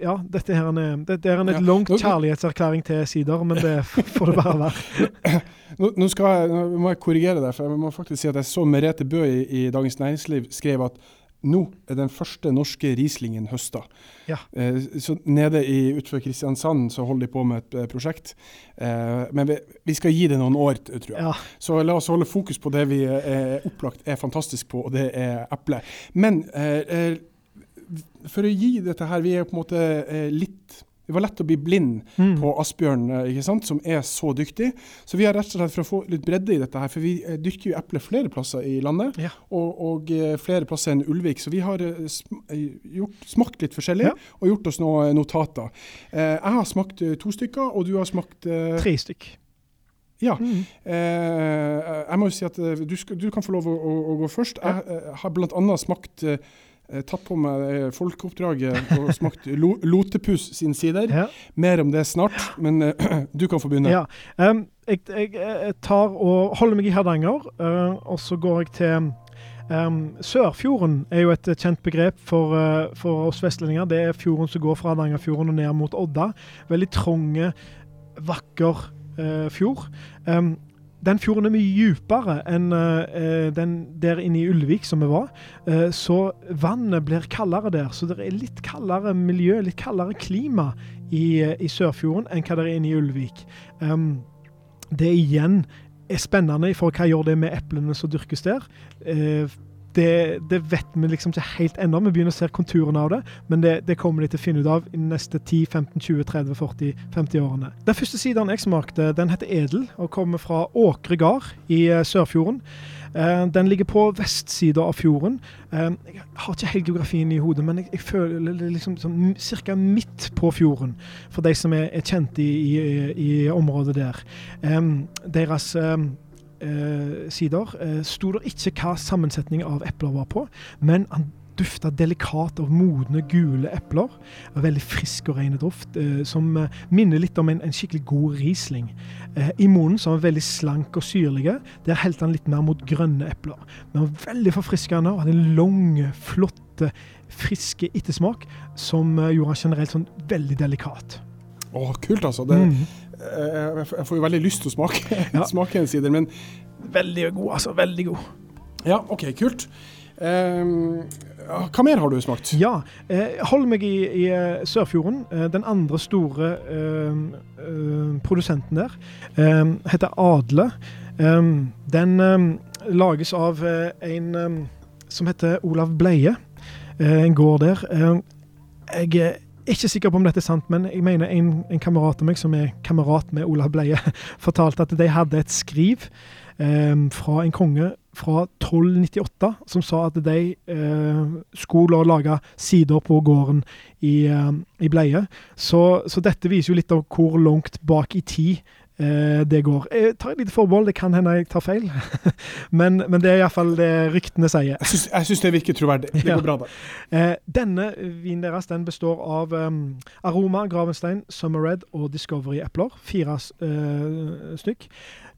Ja, dette her er, dette er en Ja. et langt kjærlighetserklæring til sider, men det får det bare være. Nå, nå, skal jeg, nå må jeg korrigere deg, for jeg må faktisk si at jeg så Merete Bø i, i Dagens Næringsliv skrev at nå er den første norske Rieslingen høsta. Ja. Eh, så nede i, utenfor Kristiansand så holder de på med et eh, prosjekt. Eh, men vi, vi skal gi det noen år, tror jeg. Ja, Så la oss holde fokus på det vi er opplagt er fantastisk på, og det er eple. Men eh, eh, for å gi dette her, vi er på en måte eh, litt Det var lett å bli blind mm. på Asbjørn, eh, ikke sant, som er så dyktig. Så vi har rett og slett for å få litt bredde i dette her, for vi eh, dyrker jo eple flere plasser i landet, Ja. og, og eh, flere plasser enn Ulvik. Så vi har gjort, smakt litt forskjellig, Ja. og gjort oss noen notater. Eh, jeg har smakt to stykker, og du har smakt tre stykk. Ja. Mm. Eh, jeg må jo si at du, skal, du kan få lov å, å, å gå først. Ja. Jeg eh, har bl.a. smakt eh, eh, Tatt på meg eh, folkeoppdraget og smakt lo, Lotepus sin sider. Ja. Mer om det snart, men eh, du kan få begynne. Ja. Um, jeg, jeg, jeg tar og holder meg i Hardanger, uh, og så går jeg til Um, Sørfjorden er jo et kjent begrep for, uh, for oss vestlendinger. Det er fjorden som går fra Hardangerfjorden og ned mot Odda. Veldig trange, vakker uh, fjord. Em, den fjorden er mye dypere enn eh, den der inne i Ulvik som vi var. Eh, så vannet blir kaldere der. Så det er litt kaldere miljø, litt kaldere klima i, eh, i Sørfjorden enn hva det er inne i Ulvik. Um, det igjen er spennende for hva gjør det med eplene som dyrkes der. Det, det vet vi liksom ikke helt ennå. Vi begynner å se konturene av det, men det, det kommer de til å finne ut av i de neste 10, 15, 20, 30, 40, 50 årene. Den første sideren jeg smakte, den heter Edel og kommer fra Åkre gard i eh, Sørfjorden. Eh, den ligger på vestsida av fjorden. Eh, jeg har ikke helt geografien i hodet, men jeg, jeg føler det liksom sånn ca. midt på fjorden, for de som er, er kjente i, i, i, området der. Deres sider sto det ikke hva sammensetning av epler var på, men han dufta delikat av modne, gule epler. Veldig frisk og ren duft, eh, som eh, minner litt om en, en skikkelig god Riesling. Eh, I munnen så var han veldig slank og syrlig. Der helte han litt mer mot grønne epler. Men han var veldig forfriskende og hadde en lang, flotte, friske ettersmak som eh, gjorde han generelt sånn veldig delikat. Å, kult, altså. Det, mm. Eh, jeg får jo veldig lyst til å smake, ja. smake en sider, men Veldig god, altså. Veldig god. Ja, OK, kult. Um, hva mer har du smakt? Ja, eh, hold meg i, i eh, Sørfjorden. Eh, den andre store eh, eh produsenten der eh, heter Adle. den lages av en som heter Olav Bleie. en gård der. jeg er ikke sikker på om dette er sant, men jeg mener en, en kamerat av meg som er kamerat med Olav Bleie, fortalte at de hadde et skriv fra en konge fra 1298 som sa at de eh, skulle lage sider på gården i, eh, i Bleie. Så, så, dette viser jo litt av hvor langt bak i tid eh, det går. Jeg tar et lite forbehold, det kan hende jeg tar feil. men, men, det er iallfall det ryktene sier. Jeg syns det virker troverdig. Det går bra, da. Eh, denne vinen deres den består av um, Aroma, Gravenstein, Summer Red og Discovery epler. Fire uh, stykk.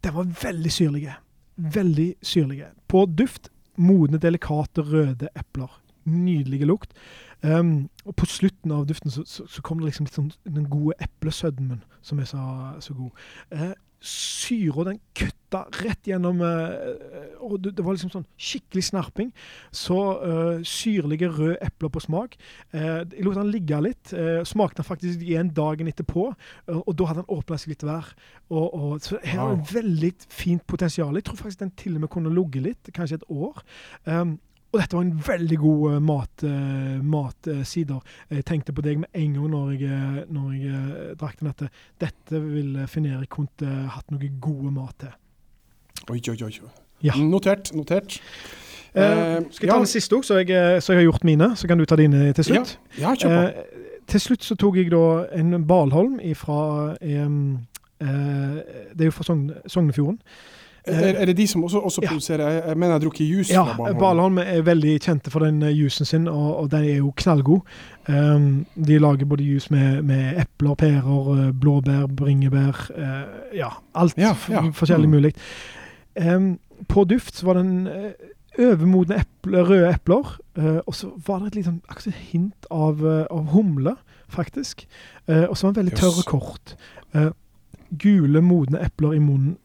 Den var veldig syrlige veldig syrlige. På duft modne, delikate, røde epler. Nydelige lukt. Um, og på slutten av duften så, så, så kom det liksom litt sånn den gode eplesødmen, som er så, så god. Uh, syra den kutta rett gjennom uh, og det, det, var liksom sånn skikkelig snerping. Så uh, syrlige røde epler på smak. Uh, jeg lot den ligge litt. Smakte den faktisk igjen dagen etterpå, og da hadde den åpna seg litt hver. Og, og, så her er det veldig fint potensial. Jeg tror faktisk den til og med kunne ligget litt, kanskje et år. Um, og dette var en veldig god mat, uh, matsider. Uh, jeg tenkte på deg med en gang når jeg, når jeg drakk den. Dette Dette ville Finn-Erik kunne hatt noe gode mat til. Oi, oi, oi. Ja. Notert. Notert. skal jeg ta ja. den siste òg, så, så, jeg har gjort mine? Så kan du ta dine til slutt. Ja, ja på. til slutt så tok jeg da en Balholm ifra um, Det er jo fra Sognefjorden. Er, er, det de som også, også ja. produserer Jeg mener jeg har drukket juice ja, fra Balholm. Balholm er veldig kjente for den jusen juicen sin, og, og den er jo knallgod. Um, de lager både juice med, med, epler, pærer, eh, blåbær, bringebær uh, Ja, alt ja, forskjellig mm. mulig. Um, på duft så var den uh, overmodne eple, røde epler, uh, og så var det et litt sånn, hint av, av, humle, faktisk. og så var den veldig tørr og kort. gule, modne epler i munnen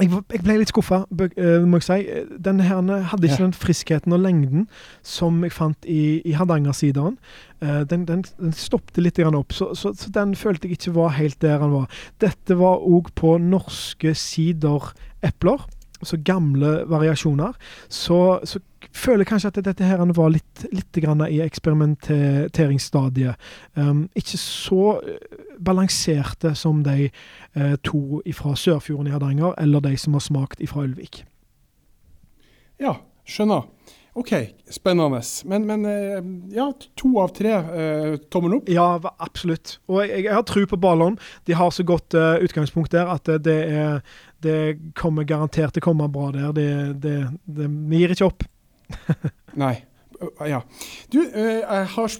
jeg, jeg, ble litt skuffa, uh, må jeg si. Den her hadde ikke ja. den friskheten og lengden som jeg fant i, i Hardanger-sideren. Uh, den, den, den stoppet litt opp, så, så, så, den følte jeg ikke var helt der den var. Dette var òg på norske siderepler så gamle variasjoner, så, så føler jeg kanskje at dette her var litt, litt i eksperimenteringsstadiet. Um, ikke så eh, balanserte som de uh, to fra Sørfjorden i Hardanger, eller de som har smakt fra Ulvik. Ja, skjønner. OK, spennende. Men, men eh, ja, to av tre eh, tommelen opp? Ja, absolutt. Og jeg, jeg har tro på Ballon. De har så godt uh, utgangspunkt der at det, er, det kommer garantert til å komme bra der. Det, det, det, vi gir ikke opp. Nei. Ja. Du, jeg har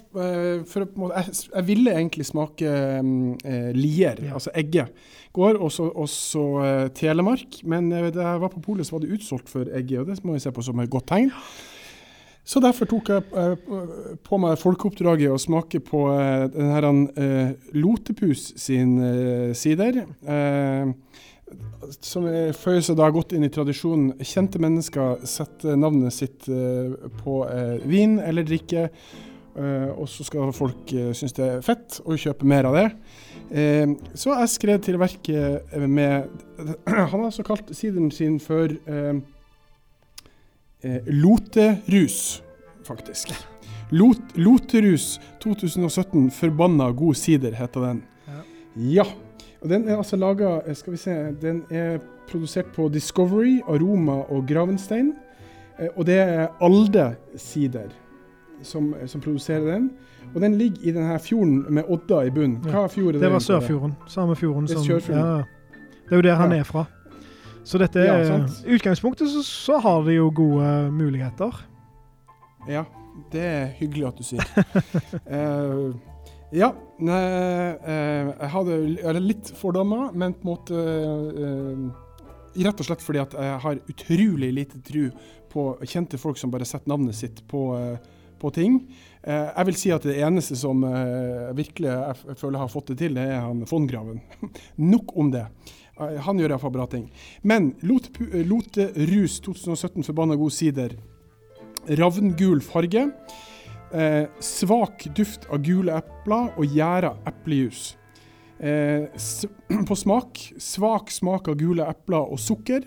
for, jeg, jeg ville egentlig smake uh, lier, ja. altså egget. Går også, også uh, Telemark, men da jeg var på polet, så var det utsolgt for egget. Og det må jeg se på som et godt tegn. Så derfor tok jeg eh, på meg folkeoppdraget å smake på denne eh, Lotepus sin sider. Som føyer seg da godt inn i tradisjonen. Kjente mennesker setter navnet sitt på vin eller drikke. og så skal folk synes det er fett og kjøpe mer av det. så jeg skrev til verket med Han har altså kalt sideren sin for eh, Loterus, faktisk. Lot, Loterus 2017 Forbanna god sider, heter den. Ja. Ja. Og den er altså laga Skal vi se Den er produsert på Discovery, Aroma og Gravenstein. Eh, og det er Alde sider som, som, produserer den. Og den ligger i denne fjorden med Odda i bunnen. Hva fjord er det? Det var Sørfjorden. Samme fjorden som Det er jo der han ja. er fra. Så dette ja, I utgangspunktet så, så, har de jo gode muligheter. Ja, det er hyggelig at du sier. uh, ja, nei, uh, jeg hadde litt fordommer, men på en måte uh, Rett og slett fordi at jeg har utrolig lite tro på kjente folk som bare setter navnet sitt på, på ting. jeg vil si at det eneste som virkelig jeg føler har fått det til, det er han Fondgraven. Nok om det. Eh, han gjør iallfall bra ting. Men Lote Rus 2017 forbanna god sider. Ravngul farge. Eh, svak duft av gule epler og gjæra eplejus. Eh, på smak svak smak av gule epler og sukker.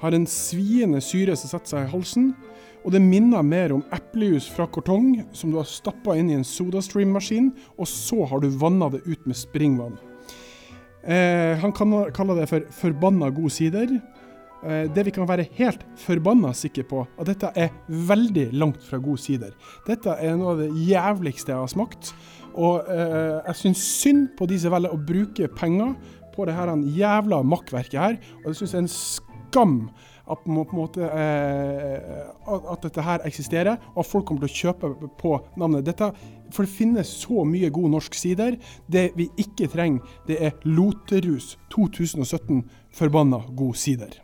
Har en sviende syre som setter seg i halsen. Og det minner mer om eplejus fra kartong som du har stappa inn i en SodaStream-maskin, og så har du vanna det ut med springvann. Eh, han kaller det for 'forbanna god sider'. Eh, det vi kan være helt forbanna sikre på, at dette er veldig langt fra god sider. Dette er noe av det jævligste jeg har smakt. Og eh, jeg syns synd på de som velger å bruke penger på det her jævla makkverket her. Og jeg syns det er en skam at, måte, eh, at dette her eksisterer, og at folk kommer til å kjøpe på navnet. Dette, for det finnes så mye god norsk sider. Det vi ikke trenger, det er Loterus 2017 forbanna god sider.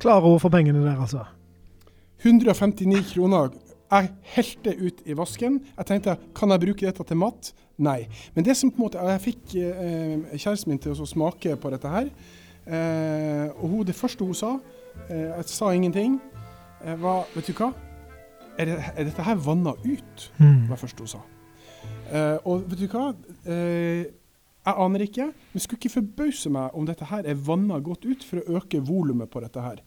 Klare ord for pengene der, altså. 159 kroner. Jeg helte ut i vasken. Jeg tenkte kan jeg bruke dette til mat? Nei. Men det som på en måte, jeg fikk eh, kjæresten min til å smake på dette her. Eh, og hun, det første hun sa Eh, jeg sa ingenting. Eh, var Vet du hva? Er, det, er dette her vanna ut? Mm. var det første hun sa. Uh, og vet du hva? Uh, jeg aner ikke, men skulle ikke forbause meg om dette her er vanna godt ut for å øke volumet på dette her.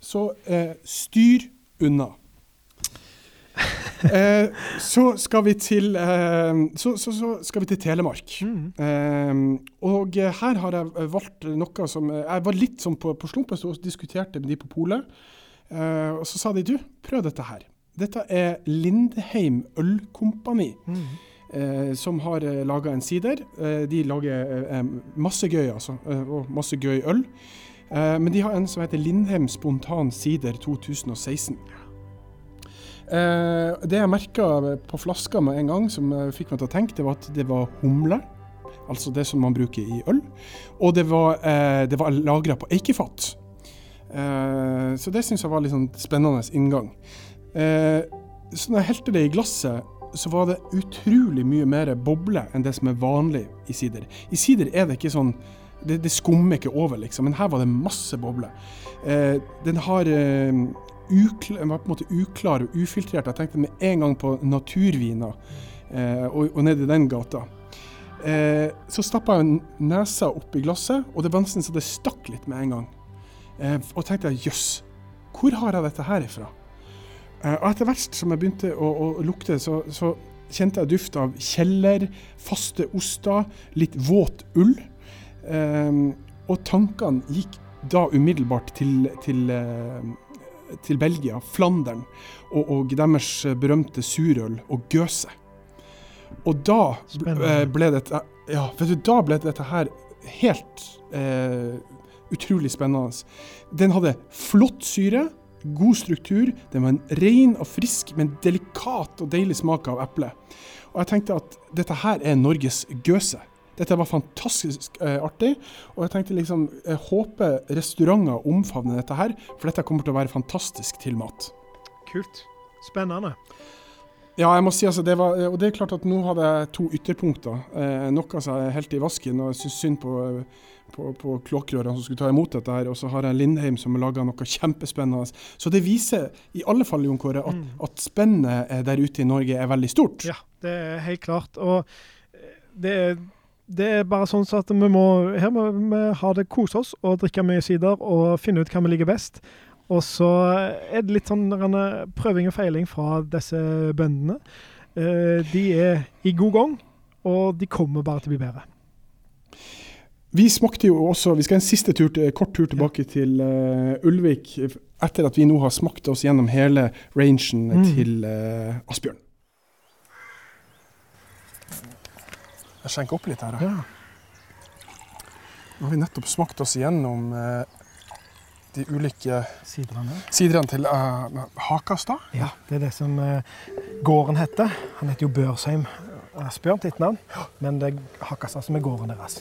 Så eh, styr unna. så skal vi til så, så, så, skal vi til Telemark. Mm. og her har jeg valgt noe som Jeg var litt sånn på, på slumpen og diskuterte med de på polet. og så sa de du, prøv dette her. Dette er Lindheim Ølkompani. Mm. Eh, som har eh, laga en sider. Eh, de lager eh, masse gøy, altså. Eh, og masse gøy øl. Eh, men de har en som heter Lindheim Spontan Sider 2016. det jeg merka på flaska med en gang, som fikk meg til å tenke, det var at det var humle. Altså det som man bruker i øl. Og det var, eh, var lagra på eikefat. så det syns jeg var litt sånn spennende inngang. Eh, så når jeg helte det i glasset, så var det utrolig mye mer boble enn det som er vanlig i sider. I sider er det ikke sånn Det, det skummer ikke over, liksom, men her var det masse boble. Eh, den har eh, ukl var på en måte uklar og ufiltrert. Jeg tenkte med en gang på naturviner eh, og, og ned i den gata. Eh, så stappa jeg nesa opp i glasset, og det var nesten så det stakk litt med en gang. Eh, og tenkte jeg jøss, hvor har jeg dette her ifra? Eh, og etter hvert som jeg begynte å, å lukte, så, så, kjente jeg duft av kjeller, faste oster, litt våt ull. Um, og tankene gikk da umiddelbart til, til, uh, til Belgia, Flandern, og, og, deres berømte surøl og gøse. Og da uh, ble dette ja, du, da ble dette her helt eh, utrolig spennende. Den hadde flott syre god struktur. Den var en ren og frisk, men delikat og deilig smak av eple. Og jeg tenkte at dette her er Norges gøse. Dette var fantastisk eh, artig, og jeg tenkte liksom Jeg håper restauranter omfavner dette her, for dette kommer til å være fantastisk til mat. Kult. Spennende. Ja, jeg må si altså, det var, og det er klart at nå hadde jeg to ytterpunkter. Eh, noe som jeg helt i vasken, og jeg syns synd på eh, på, på kloakkrørene som skulle ta imot dette. her, Og så har jeg Lindheim som har laga noe kjempespennende. Så det viser i alle fall Jon Kåre, at, mm. at spennet der ute i Norge er veldig stort. Ja, det er helt klart. Og eh, det er det er bare sånn at vi må, her må vi ha det kose oss og drikke mye sider og finne ut hva vi liker best. Og så er det litt sånn prøving og feiling fra disse bøndene. Eh, de er i god gang, og de kommer bare til å bli bedre. vi smakte jo også Vi skal en siste tur, kort tur tilbake til uh, Ulvik etter at vi nå har smakt oss gjennom hele rangen mm. til uh, Asbjørn. Jeg skjenker opp litt her. Ja. Nå har vi nettopp smakt oss gjennom eh, de ulike sidrene, sidrene til eh, Hakastad. Ja, det er det som gården heter. Han heter jo Børsheim Asbjørn til etternavn, men det er Hakastad som er gården deres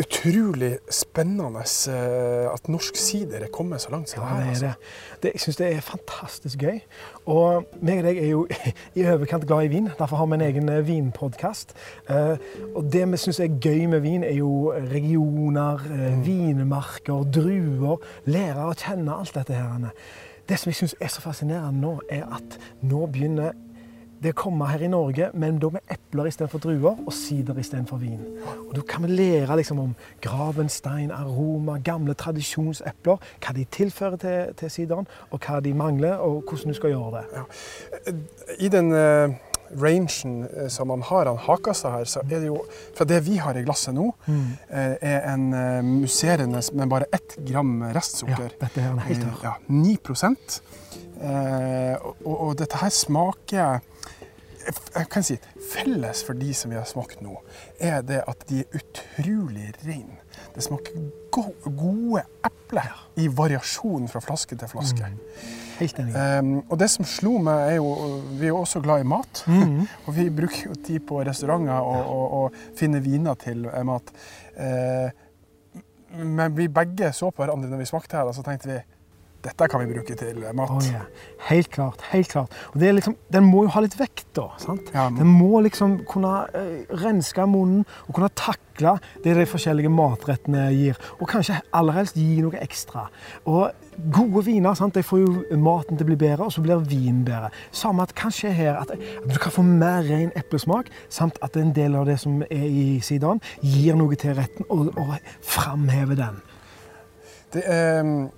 utrolig spennende eh, at norsk sider er kommet så langt som ja, det er. Altså. Det. Det, jeg syns det er fantastisk gøy. Og meg og deg er jo i overkant glad i vin. Derfor har vi en egen eh, vinpodkast. Eh, og det vi syns er gøy med vin, er jo regioner, mm. vinmarker, druer. Lære å kjenne alt dette her. Det som jeg syns er så fascinerende nå, er at nå begynner det kommer her i Norge, men da med epler istedenfor druer og sider istedenfor vin. Og Da kan vi lære liksom om gravenstein, aroma, gamle tradisjonsepler. Hva de tilfører til, til sideren, og hva de mangler, og hvordan du skal gjøre det. Ja. I den uh, rangen uh, som man har, han hakassa her, så er det jo Fra det vi har i glasset nå, mm. uh, er en musserende med bare ett gram restsukker. Ja, dette er han helt tørr. Ja, 9 og, og dette her smaker jeg kan si Felles for de som vi har smakt nå, er det at de er utrolig rene. Det smaker go gode epler i variasjon fra flaske til flaske. Mm. Helt enig. Um, og det som slo meg, er jo Vi er jo også glad i mat. Mm. og vi bruker jo tid på restauranter og, og, og finner viner til mat. Uh, men vi begge så på hverandre når vi smakte her, og så tenkte vi dette kan vi bruke til mat. Oh, yeah. Helt klart. helt klart. Og liksom, Den må jo ha litt vekt, da. sant? Ja, den må liksom kunne uh, renske munnen og kunne takle det de forskjellige matrettene gir. Og kanskje aller helst gi noe ekstra. Og Gode viner sant? De får jo maten til å bli bedre, og så blir vin bedre. Samme at kanskje her at, du kan få mer ren eplesmak, samt at en del av det som er i sidaen, gir noe til retten og, og framhever den. Det. Um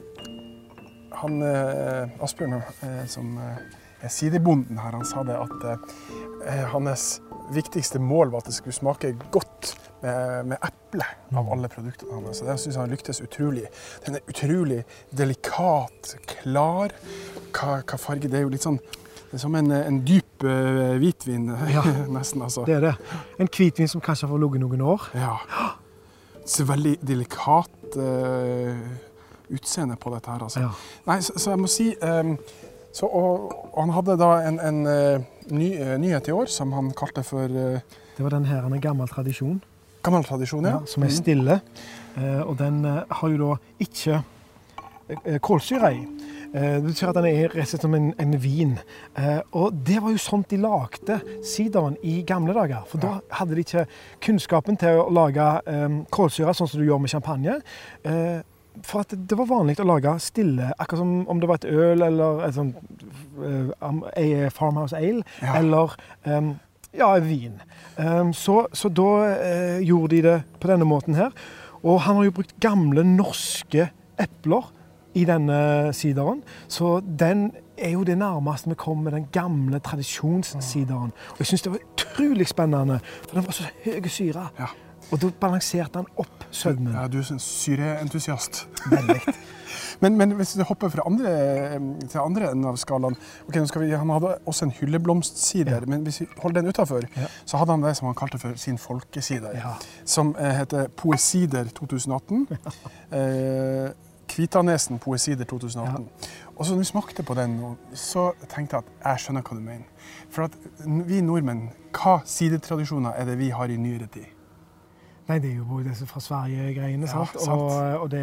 han eh, Asbjørn, eh, som eh, er sidebonden her, han sa det at hans viktigste mål var at det skulle smake godt med, med eple av alle produktene hans. Det syns han lyktes utrolig. Den er utrolig delikat, klar. Hva, hva, farge Det er jo litt sånn det er som en, en dyp uh, hvitvin, ja, nesten. altså. Det er det. En hvitvin som kanskje har ligget noen år. Ja. Så veldig delikat. Uh, utseende på dette her. Altså. Ja. Nei, så, så, jeg må si um, så, og, og, han hadde da en, en uh, ny, uh, nyhet i år som han kalte for uh, Det var den her, en gammel tradisjon. Gammel tradisjon, ja. ja som er mm. stille. og den har jo da ikke kålsyre i. Det betyr at den er rett og slett som en, en vin. og det var jo sånt de lagde sideren i gamle dager. For da hadde de ikke kunnskapen til å lage um, kålsyre sånn som du gjør med champagne. Uh, for at det var vanlig å lage stille, akkurat som om det var et øl eller et sånt uh, Farmhouse Ale, ja. eller um, ja, vin. Um, så, så, da uh, gjorde de det på denne måten her. Og han har jo brukt gamle norske epler i denne sideren. Så den er jo det nærmeste vi kommer den gamle tradisjonssideren. Og jeg syns det var utrolig spennende, for den var så høy syre. Ja. Og da balanserte han opp søvnen. Ja, du er en syreentusiast. Veldig. men, men, hvis vi hopper fra andre, til andre enden av skalaen okay, vi, Han hadde også en hylleblomstsider, ja. men hvis vi holder den utafor, ja. så hadde han det som han kalte for sin folkesider. Ja. Som eh, heter Poesider 2018. eh, Kvitanesen Poesider 2018. Og så når vi smakte på den, så tenkte jeg at jeg skjønner hva du mener. For at vi nordmenn, hva sidetradisjoner er det vi har i nyere tid? Nei, det er jo disse fra Sverige-greiene. Ja, og, og, det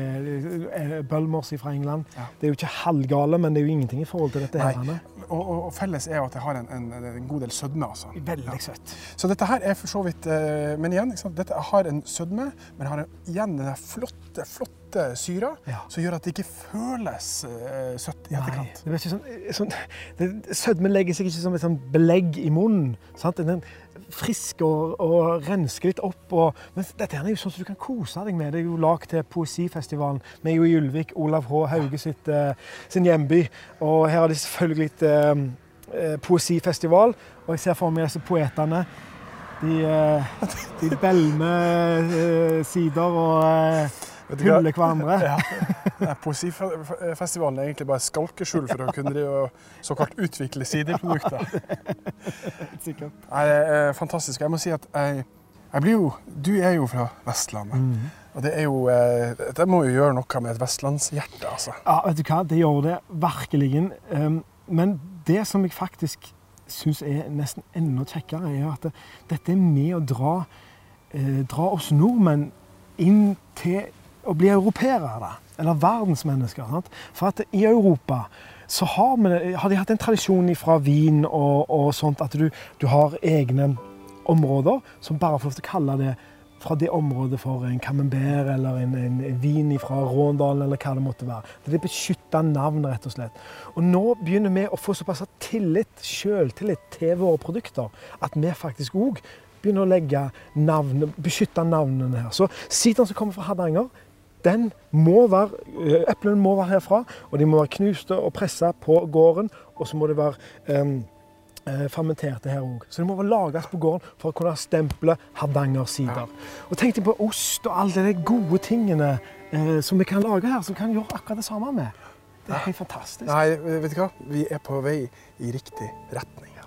er Bølmors fra England. Ja. Det er jo ikke halvgale, men det er jo ingenting i forhold til dette. Nei. her. Og, og, og, felles er jo at det har en, en, en god del sødme. altså. Veldig ja. søtt. Så dette her er for så vidt eh, Men igjen, dette har en sødme, men har igjen den flotte, flotte syra ja. som gjør at det ikke føles uh, søtt i etterkant. Nei, sånn, sånn, det, sødme legger seg ikke som et sånn belegg i munnen. sant? Den, frisk og, og rensker litt opp. Og, men dette er jo sånn som du kan kose deg med. Det er jo lagd til Poesifestivalen. Vi er jo i Ulvik, Olav H. Hauge sitt, uh, sin hjemby. Og her har de selvfølgelig uh, poesifestival. Og jeg ser for meg disse poetene De, eh, de belmer eh, sider og eh, hyller hverandre. Ja. Nei, Poesifestivalen er egentlig bare skalkeskjul for å kunne de såkalt utvikle sideprodukter. Sikkert. Nei, Det er fantastisk. Jeg må si at jeg, jeg blir jo Du er jo fra Vestlandet. Mm. Og det er jo eh, Det må jo gjøre noe med et vestlandshjerte, altså. Ja, vet du hva, det gjør det virkelig. Um, men det som jeg faktisk syns er nesten enda kjekkere, er at dette er med å dra, eh, dra oss nordmenn inn til å bli europeere. Eller verdensmennesker. Sant? For at i Europa så har, vi, har de hatt en tradisjon fra Wien og, og sånt at du, du har egne områder som bare får lov til å kalle det fra det området for en camembert eller en, en, vin fra Råndalen eller hva det måtte være. Det er beskytta navn, rett og slett. Og nå begynner vi å få såpass tillit, sjøltillit, til våre produkter at vi faktisk òg begynner å legge navn, beskytte navnene her. Så sideren som kommer fra Hardanger, den må være, eh, eplene må være herfra, og de må være knuste og pressa på gården. Og så må det være eh, fermenterte her òg. Så det må lages på gården for å kunne stemple Hardanger-sider. Og tenk deg på ost og alle de gode tingene eh, som vi kan lage her, som kan gjøre akkurat det samme med. Det er helt fantastisk. Nei, vet du hva? Vi er på vei i riktig retning.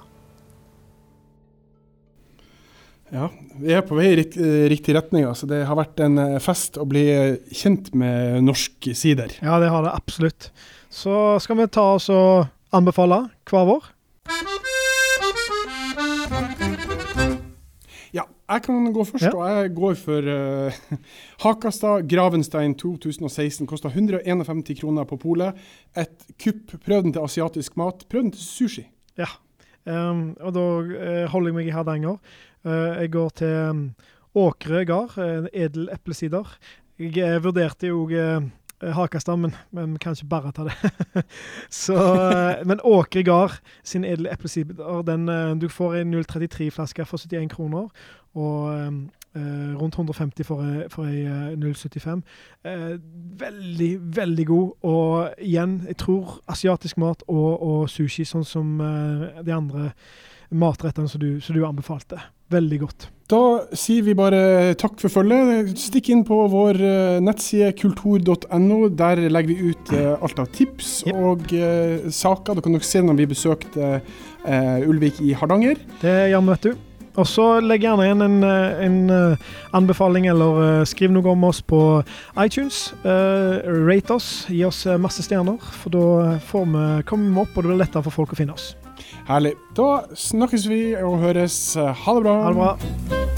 Ja, vi er på vei i rik- eh, riktig retning. Altså. Det har vært en eh, fest å bli kjent med norsk sider. Ja, det har det absolutt. Så skal vi ta oss og anbefale hver vår. Ja, jeg kan gå først, Ja. og jeg går for uh, Hakastad Gravenstein 2016. Kosta 151 kroner på polet. Et kupp. Prøv den til asiatisk mat. Prøv den til sushi. Ja. um, og da uh, holder jeg meg i Hardanger. Eh, jeg går til um, Åkre gard, en edel eplesider. Jeg eh, vurderte jo uh, Hakastad, men, vi kan ikke bare ta det. Så, eh, men Åkre gard sin edle eplesider, den, eh, du får en 033-flaske for 71 kroner. Og eh, rundt 150 for, for ei eh, 075. Eh, veldig, veldig god. Og igjen, jeg tror asiatisk mat og, og sushi, sånn som eh, de andre matrettene som du, som du anbefalte. Veldig godt. Da sier vi bare takk for følget. Stikk inn på vår eh, nettside kultur.no. Der legger vi ut eh, alt av tips Yep. og uh, saker. Da kan dere se når vi besøkte uh, Ulvik i Hardanger. Det vi, vet du. Og så legg gjerne igjen en, en anbefaling, eller skriv noe om oss på iTunes. Uh, rate oss, gi oss masse stjerner, for da vi, kommer vi opp, og det blir lettere for folk å finne oss. Herlig. Da snakkes vi og høres. Ha det bra. Ha det bra.